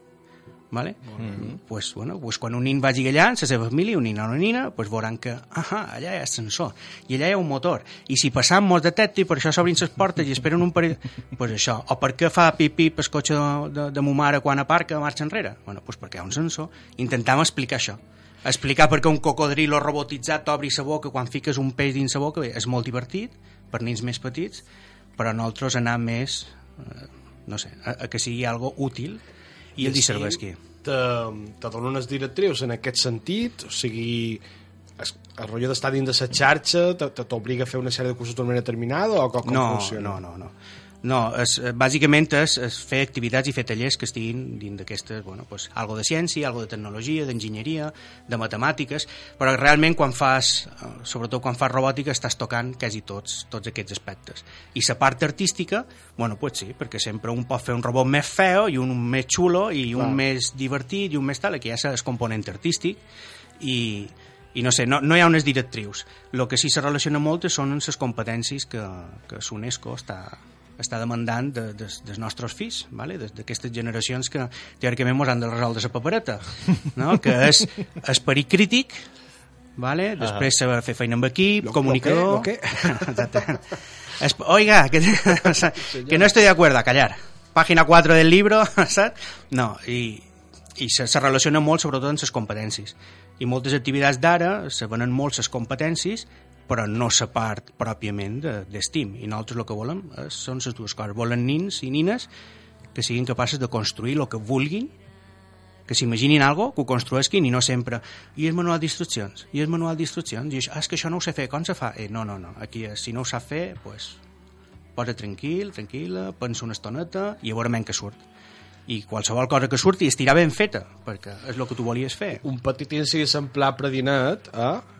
Vale? Mhm. pues, bueno, pues quan un nin vagi allà, la seva família, un nin o una nina, pues veuran que ah, allà hi ha ascensor, i allà hi ha un motor, i si passam mos detecti, per això s'obrin les portes i esperen un parell... pues això, o per què fa pip-pip el cotxe de, de, de mo mare quan aparca marxa enrere? Bueno, pues perquè hi ha un sensor. Intentam explicar això. Explicar per què un cocodrilo robotitzat obri la boca quan fiques un peix dins la boca, bé, és molt divertit, per nins més petits, però nosaltres anar més, eh, no sé, a, a que sigui algo útil i el dir servesqui. Te, te donen unes directrius en aquest sentit, o sigui, es, el rotllo d'estar dins de la xarxa t'obliga a fer una sèrie de cursos d'una manera determinada o com, com no, funciona? no, no, no. No, és, eh, bàsicament és, és fer activitats i fer tallers que estiguin dins d'aquestes, bueno, pues, algo de ciència, algo de tecnologia, d'enginyeria, de matemàtiques, però realment quan fas, eh, sobretot quan fas robòtica, estàs tocant quasi tots, tots aquests aspectes. I la part artística, bueno, pues sí, perquè sempre un pot fer un robot més feo i un més xulo i un Clar. més divertit i un més tal, hi ha el component artístic i, i no sé, no, no hi ha unes directrius. El que sí se relaciona molt són les competències que, que l'UNESCO està, està demandant de, de, dels nostres fills, vale? d'aquestes generacions que teòricament ens han de resoldre la papereta, no? que és esperit crític, vale? després saber fer feina amb equip, Lo- lo comunicador... que- Exacte. Es- Oiga, que, que no estoy de acuerdo, callar. Pàgina 4 del libro, saps? No, i, i se, se relaciona molt sobretot amb les competències. I moltes activitats d'ara se venen molt les competències, però no la part pròpiament de- d'estim. I nosaltres el que volem és, són les dues coses. Volen nins i nines que siguin capaces de construir el que vulguin, que s'imaginin algo, que ho construesquin i no sempre i el manual d'instruccions, i el manual d'instruccions i això, ah, és que això no ho sé fer, com se fa? Eh, no, no, no, aquí és, si no ho sap fer pues, posa tranquil, tranquil·la pensa una estoneta i a veure que surt i qualsevol cosa que surti estirà ben feta perquè és el que tu volies fer un petit incís en pla predinet eh?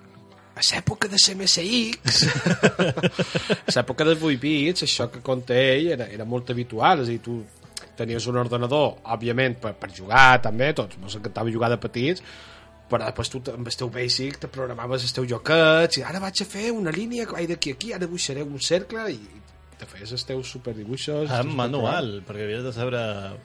A l'època de CMSX a l'època dels 8 bits això que conta ell era, era molt habitual és a dir, tu tenies un ordenador òbviament per, per jugar també tots ens encantava jugar de petits però després tu amb el teu basic te programaves els teus joquets i ara vaig a fer una línia que vaig d'aquí a aquí, ara dibuixaré un cercle i te feies els teus superdibuixos En manual, perquè havies de saber...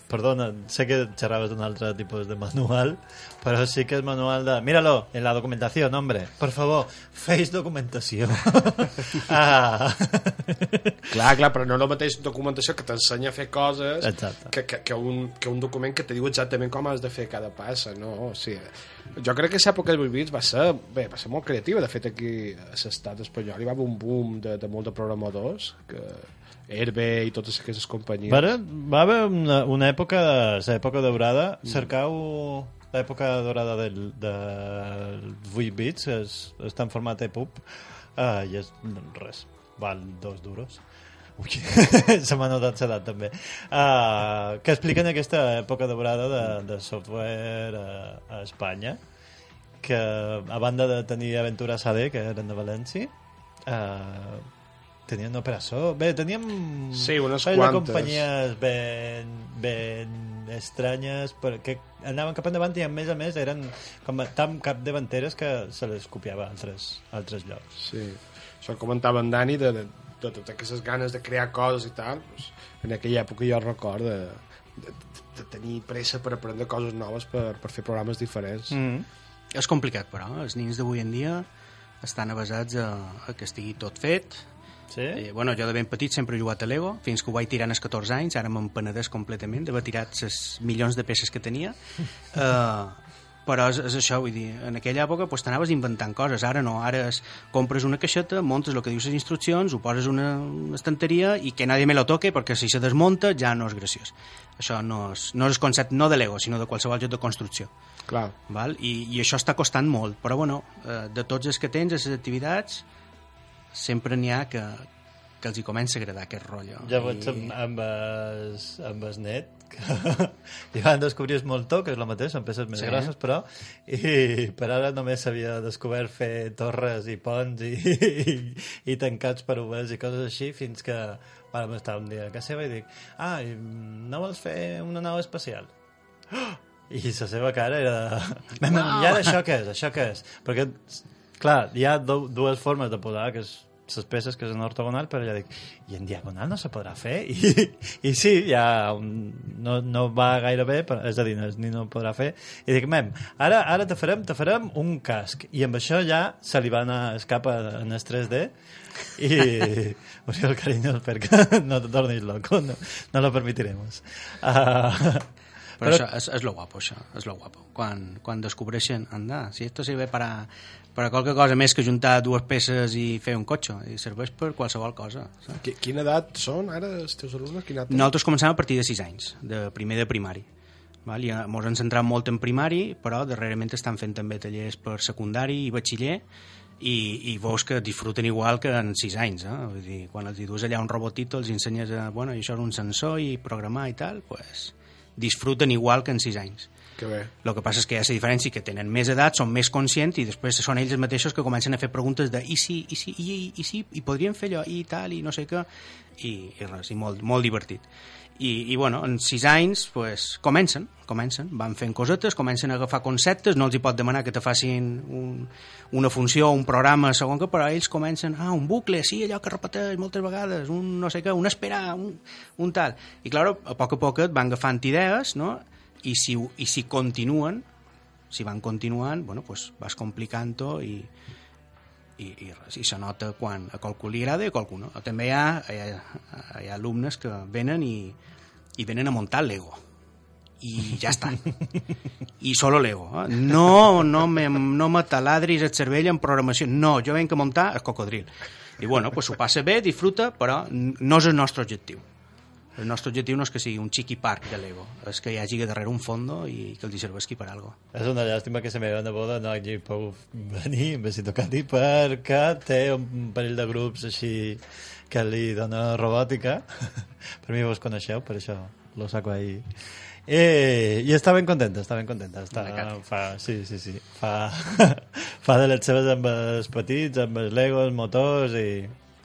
Perdona, sé que xerraves d'un altre tipus de manual, però sí que és manual de... Míralo, en la documentación, hombre. Por favor, feix documentació. ah. Clar, clar, però no la mateixa documentació que t'ensenya a fer coses Exacte. que, que, que, un, que un document que te diu exactament com has de fer cada passa, no? O sigui, jo crec que l'època dels 8 bits va ser, bé, va ser molt creativa. De fet, aquí a l'estat espanyol hi va haver un boom de, de molt de programadors, que Herbe i totes aquestes companyies. Va, va haver una, una època, l'època daurada, cercau l'època daurada del, del 8 bits, és, està en format EPUB, uh, i és res, val dos duros. Ui, se m'ha notat l'edat també. Uh, que expliquen aquesta època daurada de, de software a, a Espanya, que a banda de tenir Aventures AD, que eren de València, uh, tenien Operació... Bé, teníem... Sí, unes quantes. companyies ben, ben estranyes, perquè anaven cap endavant i a més a més eren com tan capdavanteres que se les copiava a altres, a altres llocs. Sí. Això comentava en Dani de, de, de totes aquestes ganes de crear coses i tal. Doncs, en aquella època jo record de, de, de tenir pressa per aprendre coses noves per, per fer programes diferents. mm. és complicat però, els nins d'avui en dia estan avasats a, a que estigui tot fet Sí? Eh, bueno, jo de ben petit sempre he jugat a Lego, fins que ho vaig tirant als 14 anys, ara me'n penedès completament d'haver tirat les milions de peces que tenia. Uh, però és, és això, vull dir, en aquella època pues, t'anaves inventant coses, ara no, ara és, compres una caixeta, montes el que dius les instruccions, ho poses una, una estanteria i que nadie me lo toque perquè si se desmunta ja no és graciós. Això no és, no és el concepte no de Lego, sinó de qualsevol joc de construcció. Clar. Val? I, I això està costant molt, però bueno, eh, de tots els que tens, les activitats, sempre n'hi ha que, que els hi comença a agradar aquest rotllo. Llavors, amb, amb, es, amb el net, que li van descobrir el moltó, que és el mateix, són peces més Sí. grosses, però, i per ara només s'havia descobert fer torres i ponts i, i, i tancats per oberts i coses així, fins que vam estar un dia a casa seva i dic, ah, i no vols fer una nau espacial? I la seva cara era... Uau! I ara això què és? Això què és? Perquè, clar, hi ha du dues formes de posar que és les peces que és en ortogonal, però ja dic, i en diagonal no se podrà fer? I, i sí, ja no, no va gaire bé, però, és a dir, no, ni no podrà fer. I dic, mem, ara, ara te farem, te farem un casc. I amb això ja se li va anar escapa en el 3D i Oriol cariño, perquè no te tornis loco, no, no lo permitiremos. Uh, Però, però això és, és lo guapo, això, és lo guapo. Quan, quan descobreixen, anda, si esto sirve para, para qualque cosa més que juntar dues peces i fer un cotxe, i serveix per qualsevol cosa. Saps? Qui- Quina edat són ara els teus alumnes? Quina edat Nosaltres començam a partir de 6 anys, de primer de primari. Val? I ens hem centrat molt en primari, però darrerament estan fent també tallers per secundari i batxiller, i, i veus que disfruten igual que en 6 anys. Eh? Vull dir, quan els hi dus allà un robotito, els ensenyes a, bueno, i això és un sensor i programar i tal, pues, disfruten igual que en 6 anys. Que bé. El que passa és que hi ha la diferència que tenen més edat, són més conscients i després són ells mateixos que comencen a fer preguntes de i si, i si, i, i, i si, i podríem fer allò, i tal, i no sé què, i, i res, i molt, molt divertit. I, i bueno, en sis anys pues, comencen, comencen, van fent cosetes, comencen a agafar conceptes, no els hi pot demanar que te facin un, una funció, un programa, segon que, però ells comencen, ah, un bucle, sí, allò que repeteix moltes vegades, un no sé què, un esperar, un, un tal. I, clar, a poc a poc et van agafant idees, no?, i si, i si continuen, si van continuant, bueno, pues vas complicant-ho i, i, i, res, i se nota quan a qualcú li agrada i a qualcú no. També hi ha, hi ha, hi ha alumnes que venen i, i venen a muntar Lego i ja està. I solo Lego. Eh? No, no me, no me taladris el cervell en programació. No, jo venc a muntar el cocodril. I bueno, pues s'ho passa bé, disfruta, però no és el nostre objectiu. El nostre objectiu no és que sigui un xiqui parc de Lego, és que hi hagi darrere un fondo i que els hi serveixi per algo. És una llàstima que la meva neboda no hagi pogut venir, em si tocat perquè té un parell de grups així que li dona robòtica. per mi vos coneixeu, per això lo saco ahí. Eh, I està ben contenta, està ben contenta. Està, fa, sí, sí, sí. Fa, fa de les seves amb els petits, amb els legos, motors i...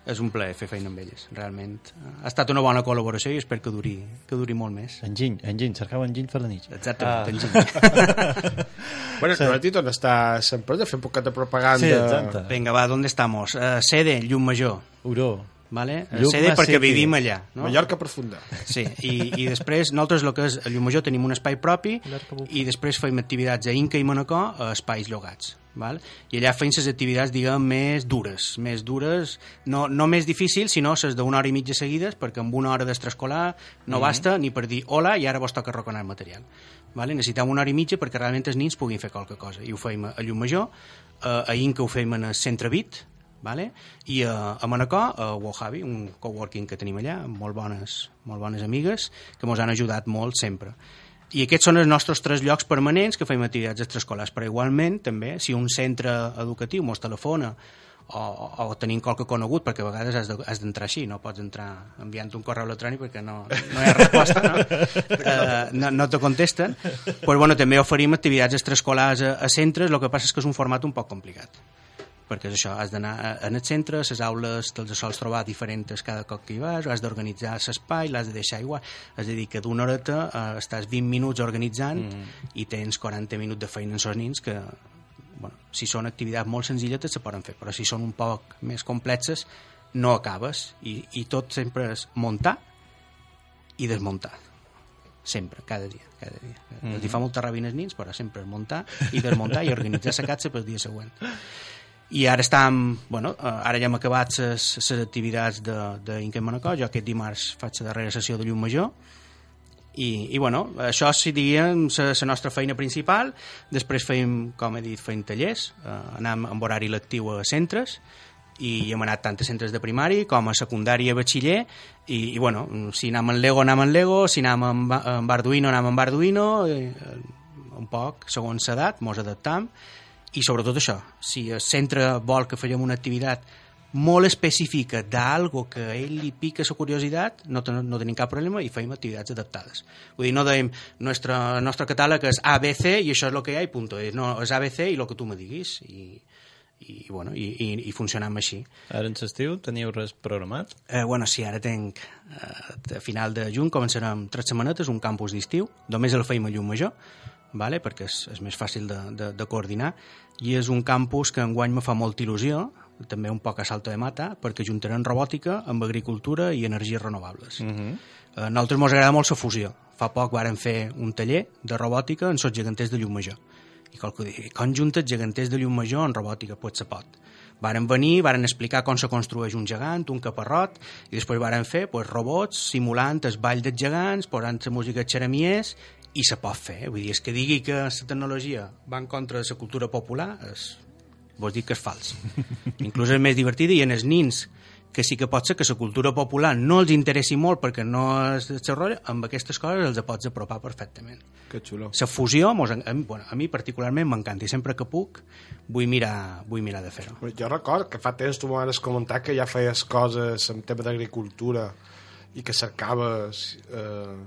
És un plaer fer feina amb elles, realment. Ha estat una bona col·laboració i espero que duri, que duri molt més. Enginy, enginy, cercau enginy per la nit. Exactament, Ah. enginy. Bueno, sí. Noetti, on està sempre de fer un poquet de propaganda? Sí, exacte. Vinga, va, ¿dónde estamos? Uh, sede, Llum Major. Uró. Vale? Llum Sede perquè vivim allà. No? Mallorca profunda. Sí, i, i després nosaltres el que és a Llumajor tenim un espai propi i després fem activitats a Inca i Manacor a espais llogats. Val? I allà fem les activitats, diguem, més dures, més dures, no, no més difícils, sinó les d'una hora i mitja seguides, perquè amb una hora d'extraescolar no Mhm. basta ni per dir hola i ara vos toca reconar el material. Vale? Necessitem una hora i mitja perquè realment els nins puguin fer qualque cosa. I ho fem a Llumajor, a, a Inca ho fem en el Centre Bit, vale? i a, a Manacor, a Wojavi, un coworking que tenim allà, amb molt bones, molt bones amigues, que ens han ajudat molt sempre. I aquests són els nostres tres llocs permanents que fem activitats extraescolars, però igualment també, si un centre educatiu mos telefona o, o, o tenim qualque conegut, perquè a vegades has de- d'entrar així, no pots entrar enviant un correu electrònic perquè no, no hi ha resposta, no? Eh, no, no te contesten. Pues, bueno, també oferim activitats extraescolars a, a centres, el que passa és que és un format un poc complicat perquè és això, has d'anar en el centre, les aules te'ls sols trobar diferents cada cop que hi vas, has d'organitzar l'espai, l'has de deixar igual, és a dir, que d'una horeta eh, estàs 20 minuts organitzant mm. i tens 40 minuts de feina en els nins que, bueno, si són activitats molt senzilletes se poden fer, però si són un poc més complexes no acabes i, i tot sempre és muntar i desmuntar sempre, cada dia, cada dia. Mm -hmm. Els hi fa molta ràbia als nins, però sempre és muntar i desmuntar i organitzar la catxa pel dia següent i ara estem, bueno, eh, ara ja hem acabat les activitats d'Inca i Manacor, jo aquest dimarts faig la darrera sessió de Llum Major. I, i bueno, això seria la nostra feina principal. Després feim, com he dit, feim tallers. Eh, anem amb horari lectiu a centres. I hem anat tant a centres de primari com a secundària i batxiller. I, i bueno, si anem en Lego anem en Lego. Si anem amb, amb Arduino anem amb Arduino. Eh, un poc, segons l'edat, mos adaptam i sobretot això, si el centre vol que fem una activitat molt específica d'algo que a ell li pica la curiositat, no, ten, no tenim cap problema i feim activitats adaptades. Vull dir, no dèiem, nostre, el nostre catàleg és ABC i això és el que hi ha i punt. No, és ABC i el que tu me diguis. I, i, bueno, i, i, i funcionam així. Ara en l'estiu teniu res programat? Eh, bueno, sí, ara tenc eh, a final de juny començarem tres setmanetes, un campus d'estiu, només el feim a llum major, vale? perquè és, és més fàcil de, de, de coordinar, i és un campus que enguany me fa molta il·lusió, també un poc a salto de mata, perquè juntaran robòtica amb agricultura i energies renovables. Uh -huh. A nosaltres ens agrada molt la fusió. Fa poc varen fer un taller de robòtica en sots geganters de llum major. I qualcú diu, com juntes geganters de llum major en robòtica? Pues se pot. Varen venir, varen explicar com se construeix un gegant, un caparrot, i després varen fer pues, robots simulant el ball dels gegants, posant la música xeramiers, i se pot fer. Vull dir, és que digui que la tecnologia va en contra de la cultura popular, és, vols dir que és fals. Inclús és més divertida i en els nins que sí que pot ser que la cultura popular no els interessi molt perquè no és el rotllo, amb aquestes coses els pots apropar perfectament. Que xulo. La fusió, mos, a, mi, bueno, a mi particularment m'encanta i sempre que puc vull mirar, vull mirar de fer-ho. Jo record que fa temps tu m'has comentat que ja feies coses en tema d'agricultura i que cercaves eh,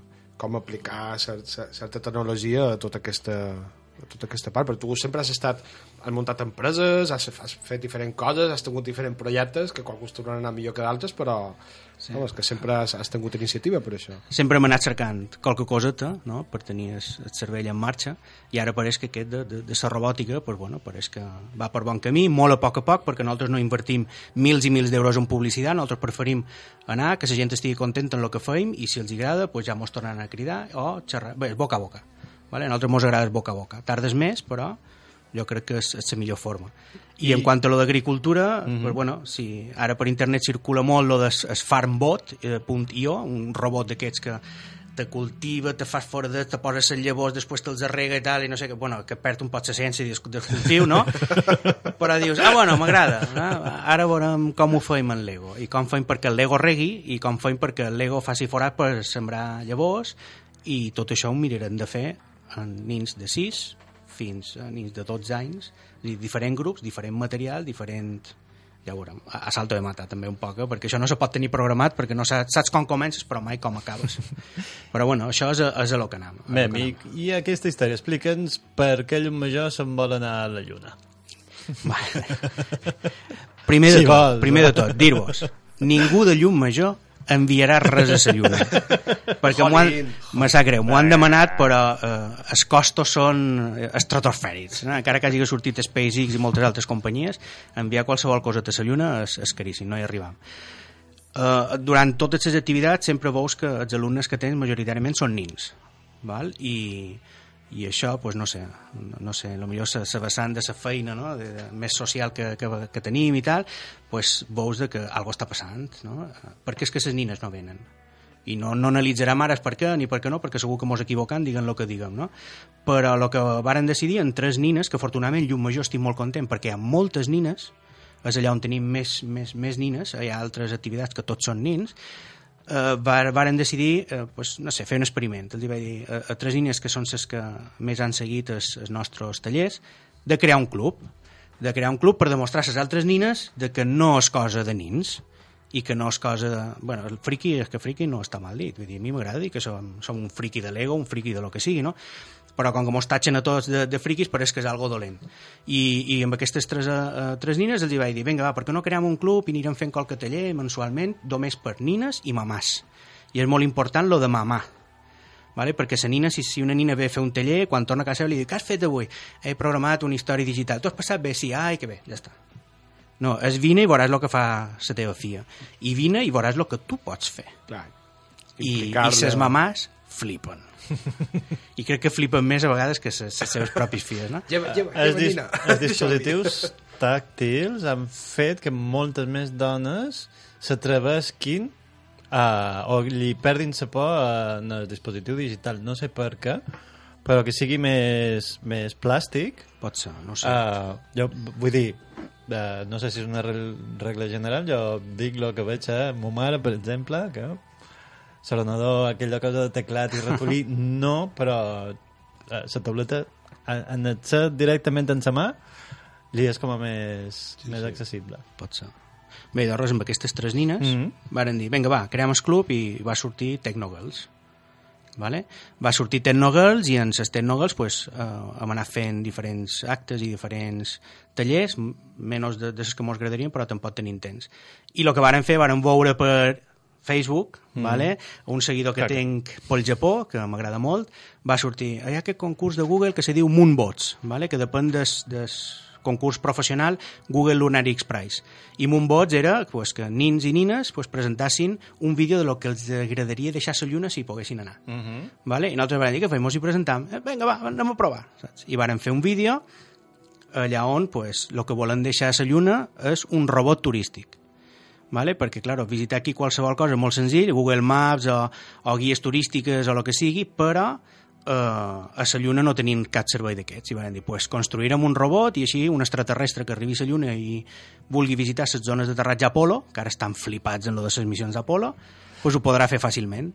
com aplicar certa, certa tecnologia a tota aquesta, a tota aquesta part, però tu sempre has estat has muntat empreses, has, has fet diferents coses, has tingut diferents projectes que qualcuns tornaran a anar millor que d'altres, però sí. no, que sempre has, has tingut iniciativa per això. Sempre hem anat cercant qualque coseta no? per tenir el, el cervell en marxa i ara pareix que aquest de, de, de la robòtica pues, bueno, pareix que va per bon camí, molt a poc a poc, perquè nosaltres no invertim mils i mils d'euros en publicitat, nosaltres preferim anar, que la gent estigui contenta en el que feim i si els agrada pues, ja mos tornen a cridar o xerrar, bé, boca a boca. Vale? A nosaltres mos agrada boca a boca. Tardes més, però jo crec que és, és la millor forma. I, I en quant a lo d'agricultura, mm -hmm. pues, bueno, sí, ara per internet circula molt lo del farmbot.io, eh, un robot d'aquests que te cultiva, te fas fora de, te poses les llavors, després te'ls arrega i tal, i no sé què, bueno, que perd un pot la ciència de cultiu, no? Però dius, ah, bueno, m'agrada, no? ara veurem com ho feim en Lego, i com feim perquè el Lego regui, i com feim perquè el Lego faci forat per sembrar llavors, i tot això ho mirarem de fer en nins de 6 fins a nins de 12 anys, és dir, diferents grups, diferent material, diferent ja ho veurem, a, a salto de mata també un poc, eh? perquè això no se pot tenir programat perquè no saps, saps com comences però mai com acabes. Però bueno, això és a, és a lo que anem, a Bé, amic, i aquesta història? Explica'ns per què Llum Major se'n vol anar a la Lluna. Primer de Si tot, primer de tot, dir-vos ningú de Llum Major enviarà res a la lluna perquè m'ho han, me sap greu, m'ho han demanat però eh, els costos són eh, estratosfèrics no? encara que hagi sortit SpaceX i moltes altres companyies enviar qualsevol cosa a la lluna és, és caríssim, no hi arribam. Eh, durant totes les activitats sempre veus que els alumnes que tens majoritàriament són nins val? I, i això, pues, no sé, no, sé, millor la, la vessant de la feina no? de, de, més social que, que, que tenim i tal, pues, veus de que alguna està passant, no? perquè és que les nines no venen i no, no analitzarem ara per què ni per què no, perquè segur que mos equivocant diguen el que diguem, no? Però el que varen decidir en tres nines, que afortunadament llum major estic molt content, perquè hi ha moltes nines, és allà on tenim més, més, més nines, hi ha altres activitats que tots són nins, eh, var, varen decidir, eh, pues, no sé, fer un experiment. Els vaig dir a, a tres nines que són les que més han seguit els, els nostres tallers, de crear un club, de crear un club per demostrar a les altres nines de que no és cosa de nins, i que no és cosa de... Bueno, el friki és que friki no està mal dit, vull dir, a mi m'agrada dir que som, som un friki de l'ego, un friki de lo que sigui, no? Però com que mos tatxen a tots de, de friquis pareix que és algo dolent. I, i amb aquestes tres, uh, tres nines els hi vaig dir, vinga, va, per què no creem un club i anirem fent qualque taller mensualment, només per nines i mamàs. I és molt important lo de mamà, vale? perquè la nina, si, si una nina ve a fer un taller, quan torna a casa li diu, què has fet avui? He programat una història digital. Tu has passat bé? Sí, ai, que bé, ja està. No, és vine i veuràs el que fa la teva filla. I vine i veuràs el que tu pots fer. Clar. I, i ses mamàs flipen. I crec que flipen més a vegades que les seves propis filles, no? Lleva, lleva, Els, lleva, dis nina. els dispositius tàctils han fet que moltes més dones s'atrevesquin a, o li perdin la por en el dispositiu digital. No sé per què, però que sigui més, més plàstic. Pot ser, no sé. Uh, jo vull dir, uh, no sé si és una regla general, jo dic el que veig a mo mare, per exemple, que l'ordenador, aquella cosa de teclat i ratolí, no, però uh, la tauleta, en, el ser directament en sa mà, li és com a més, Sí, més sí. accessible. Pot ser. Bé, de res, amb aquestes tres nines, mm -hmm. varen dir, vinga, va, creem el club i va sortir Tecnogirls. Vale? Va sortir Tecnogirls i en les Tecnogirls pues, eh, hem anat fent diferents actes i diferents tallers, menys de, de les que mos agradarien, però tampoc tenim temps. I el que varen fer, varen veure per Facebook, Mm. vale? un seguidor que Clar tinc pel Japó, que m'agrada molt, va sortir, hi ha aquest concurs de Google que se diu Moonbots, vale? que depèn des, des concurs professional Google Lunar X Prize. I Moonbots era pues, que nins i nines pues, presentassin un vídeo de lo que els agradaria deixar la lluna si poguessin anar. Uh -huh. Vale? I nosaltres vam dir que fem i presentam. Eh, vinga, va, anem a provar. Saps? I varen fer un vídeo allà on pues, el que volen deixar a la lluna és un robot turístic. Vale? Perquè, clar, visitar aquí qualsevol cosa és molt senzill, Google Maps o, o guies turístiques o el que sigui, però eh, a la Lluna no tenim cap servei d'aquests. I van dir, pues, construirem un robot i així un extraterrestre que arribi a la Lluna i vulgui visitar les zones d'aterratge Apolo, que ara estan flipats en lo de les missions d'Apolo, pues ho podrà fer fàcilment.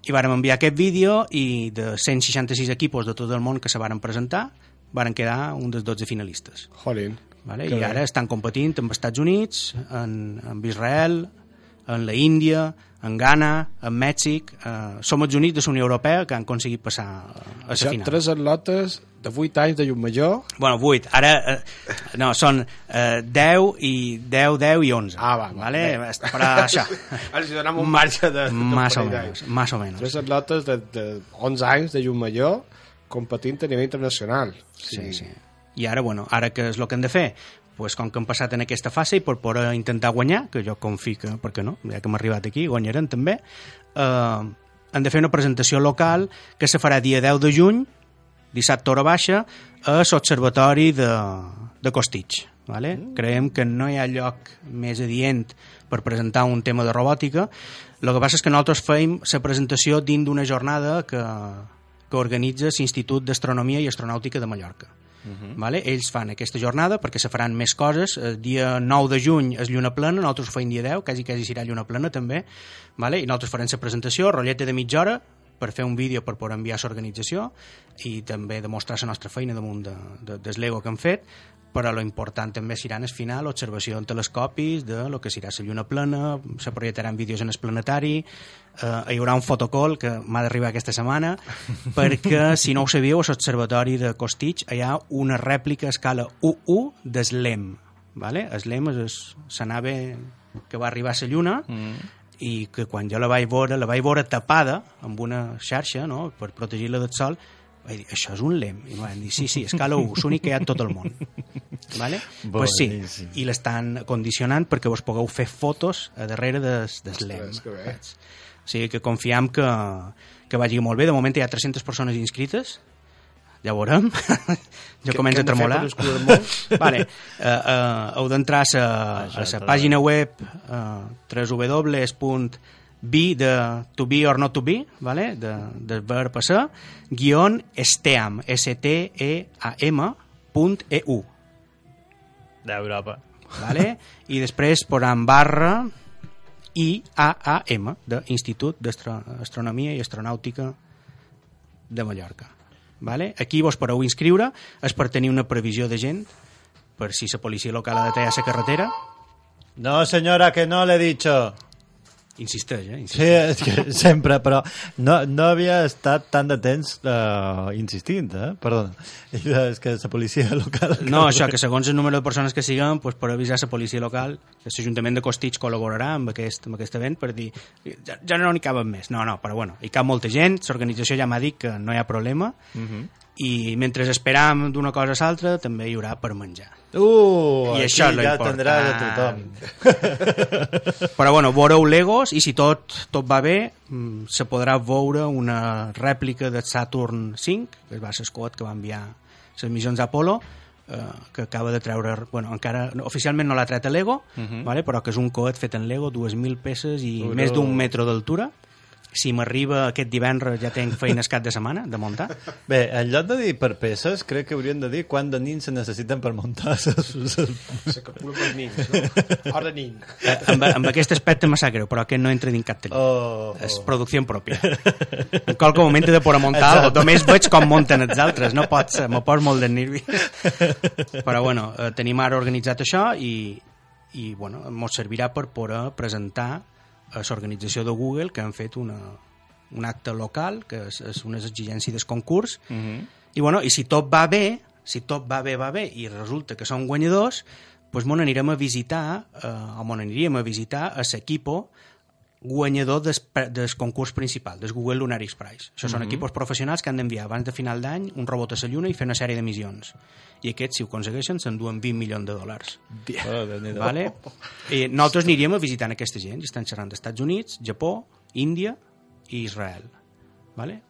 I vàrem enviar aquest vídeo i de 166 equipos de tot el món que se varen presentar, varen quedar un dels 12 finalistes. Jolín. Vale? Que I ara estan competint amb els Estats Units, en, amb Israel, en la Índia, en Ghana, en Mèxic... Eh, som els únics de la Unió Europea que han aconseguit passar a la final. tres atletes de 8 anys de llum major. Bueno, 8. Ara, eh, no, són eh, 10 i 10, 10 i 11. Ah, va, va. Vale? Bé. Però això. Ara si donem un marge de... Más o d'anys. más o menos. Tres atletes de, de 11 anys de llum major competint a nivell internacional. Sí, sí. I ara, bueno, ara què és el que hem de fer? Pues, com que hem passat en aquesta fase i per poder intentar guanyar, que jo confio que, per què no, ja que hem arribat aquí, guanyarem també, eh, hem de fer una presentació local que se farà dia 10 de juny, dissabte hora baixa, a l'Observatori de, de Costitx. Vale? Mm. Creiem que no hi ha lloc més adient per presentar un tema de robòtica. El que passa és que nosaltres fem la presentació dins d'una jornada que, que organitza l'Institut d'Astronomia i Astronàutica de Mallorca. Uh -huh. vale? Ells fan aquesta jornada perquè se faran més coses. El dia 9 de juny és lluna plena, nosaltres ho fem dia 10, quasi quasi serà lluna plena també, vale? i nosaltres farem la presentació, rotlleta de mitja hora, per fer un vídeo per poder enviar a l'organització i també demostrar la nostra feina damunt de, de, del Lego que hem fet però lo important també serà en el final l'observació en telescopis de lo que serà la lluna plena, se projectaran vídeos en el planetari, eh, hi haurà un fotocall que m'ha d'arribar aquesta setmana perquè, si no ho sabíeu, a l'observatori de Costitx hi ha una rèplica a escala 1-1 d'Slem vale? Slem és la nave que va arribar a la lluna mm. I que quan jo la vaig veure, la vaig veure tapada amb una xarxa no? per protegir-la del sol vaig dir, això és un lem. I van dir, sí, sí, escala 1, l'únic que hi ha tot el món. Vale? pues sí, i l'estan condicionant perquè vos pugueu fer fotos a darrere des, des lem. que o sigui que confiem que, que vagi molt bé. De moment hi ha 300 persones inscrites ja ho veurem jo Què- començo a de tremolar vale. uh, uh, heu d'entrar a la- pàgina web uh, www.be de to be or not to be vale? de, del verb a ser guion steam E s-t-e-a-m punt eu D'Europa. vale? i després posant barra IAAM de Institut d'Astronomia i Astronàutica de Mallorca vale? aquí vos podeu inscriure és per tenir una previsió de gent per si la policia local ha de tallar la carretera No, senyora, que no l'he dicho. Insisteix, eh? Sí, és que sempre, però no, no havia estat tant de temps uh, insistint, eh? Perdona. És que la policia local... No, això, que segons el número de persones que siguin, pues, per avisar la policia local, que l'Ajuntament de Costitx col·laborarà amb aquest, amb aquest event per dir, ja, ja no n'hi caben més. No, no, però bueno, hi cap molta gent, l'organització ja m'ha dit que no hi ha problema, Uh -huh. I mentre esperam d'una cosa a l'altra també hi haurà per menjar. Uh, I això és ja tindrà de tothom. Però bueno, veureu Legos i si tot, tot va bé mm, se podrà veure una rèplica de Saturn 5 que va ser el coet que va enviar les missions d'Apolo eh, que acaba de treure, bueno, encara oficialment no l'ha tret a Lego, uh Mhm. -huh. vale? però que és un coet fet en Lego, 2.000 peces i Uro. més d'un metro d'altura si m'arriba aquest divendres ja tenc feines cap de setmana de muntar. Bé, en lloc de dir per peces, crec que haurien de dir quant de nins se necessiten per muntar. Ses... Se calcula per nins, no? Hora nin. eh, amb, amb aquest aspecte me sap greu però aquest no entra dins cap taller Oh, és producció pròpia. En qualque moment he de poder muntar algo. només veig com munten els altres. No pot ser, me poso molt de nervi. Però bueno, eh, tenim ara organitzat això i, i bueno, ens servirà per poder presentar a l'organització de Google que han fet una, un acte local, que és, és unes exigències del concurs, Mm -hmm. i, bueno, i si tot va bé, si tot va bé, va bé, i resulta que són guanyadors, doncs mon anirem a visitar, eh, o mon aniríem a visitar a l'equipo guanyador des, pre- del concurs principal, del Google Lunar X Prize. Això són Mhm. equipos professionals que han d'enviar abans de final d'any un robot a la Lluna i fer una sèrie de missions. I aquests, si ho aconsegueixen, s'enduen 20 milions de dòlars. Oh. Vale? I nosaltres aniríem a visitar aquesta gent. Estan xerrant d'Estats Units, Japó, Índia i Israel. Vale?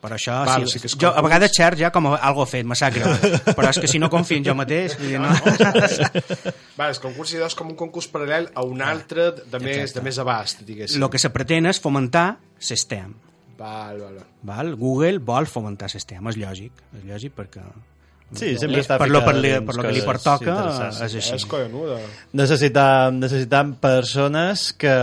Per això, Val, sí, sí que jo a vegades xerc ja com a algo fet, me sap greu. Però és que si no confio en jo mateix... Vull dir, no. Va, el concurs és com un concurs paral·lel a un altre de més, de més abast, diguéssim. El que se pretén és fomentar l'STEM. Val, val, val. Val? Google vol fomentar l'STEM, és lògic. És lògic perquè... Sí, sempre Eh, està per lo, per, li, per lo que li pertoca és així. És collonuda. Necessitam, necessitam persones que,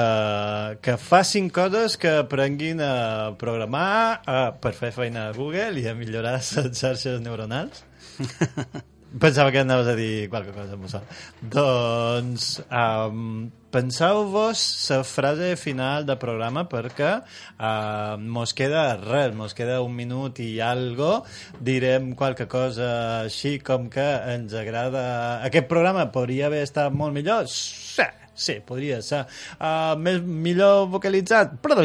que facin coses que aprenguin a programar, a, per fer feina a Google i a millorar les xarxes neuronals. Pensava que anaves a dir qualque cosa, Musa. Doncs um, penseu-vos la frase final del programa perquè uh, mos queda res, mos queda un minut i algo. Direm qualque cosa així com que ens agrada... Aquest programa podria haver estat molt millor? Sí, sí, podria ser. Uh, més, millor vocalitzat? Però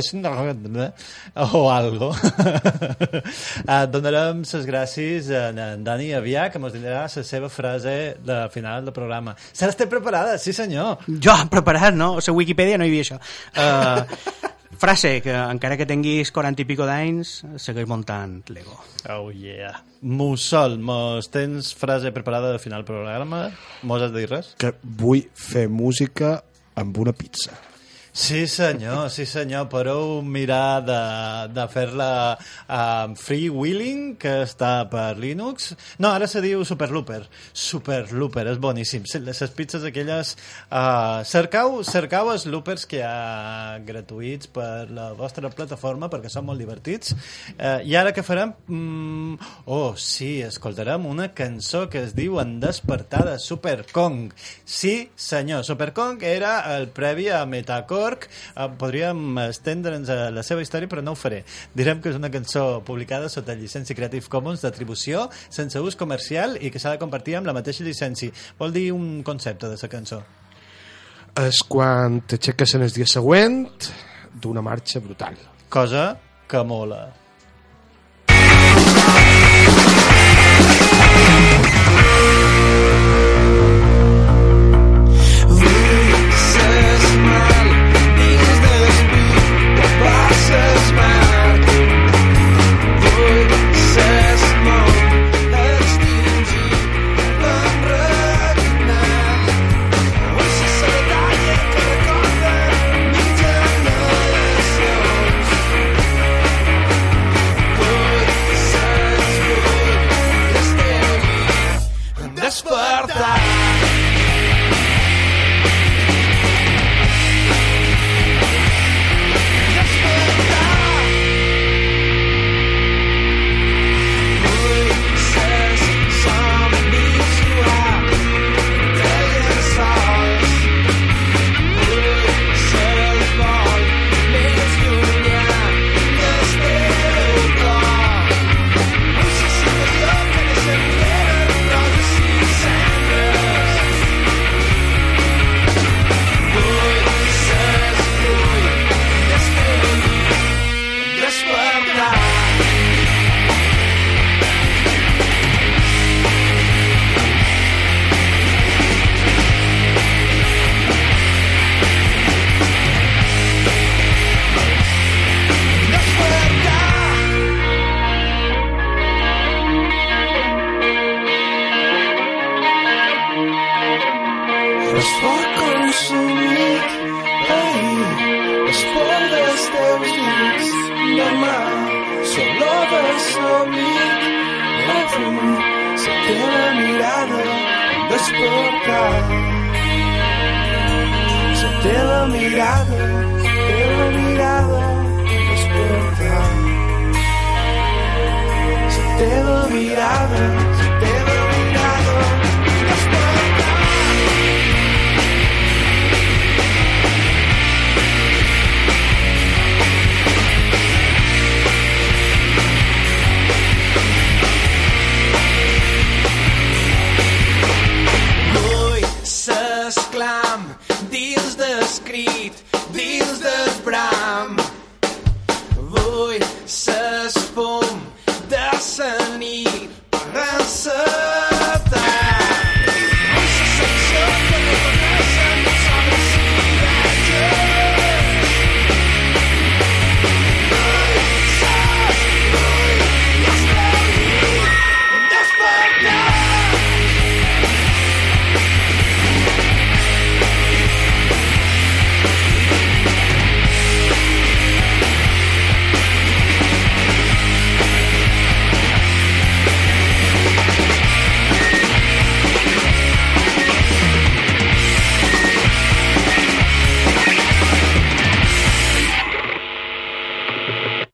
o algo. uh, donarem les gràcies a en Dani Avià, que ens dirà la seva frase de final del programa. Se l'està preparada, sí senyor. Jo, preparat, no? A la Wikipedia no hi havia això. Uh, frase, que encara que tinguis 40 i pico d'anys, segueix muntant Lego. Oh yeah. Mussol, mos tens frase preparada de final del programa? Mos has de dir res? Que vull fer música amb una pizza. Sí senyor, sí senyor, podeu mirar de, de fer-la uh, freewheeling, que està per Linux. No, ara se diu Superlooper. Superlooper, és boníssim. Les pizzas aquelles... Uh, cercau, cercau els loopers que hi ha gratuïts per la vostra plataforma, perquè són molt divertits. Uh, I ara què farem? Mm, oh, sí, escoltarem una cançó que es diu En despertar de Superkong. Sí, senyor, Superkong era el previ a Metacork. Uh, podríem estendre'ns a la seva història, però no ho faré. Direm que és una cançó publicada sota llicència Creative Commons d'atribució, sense ús comercial i que s'ha de compartir amb la mateixa llicència. Vol dir un concepte de la cançó. És quan t'aixeques en el dia següent d'una marxa brutal. Cosa que mola. Christian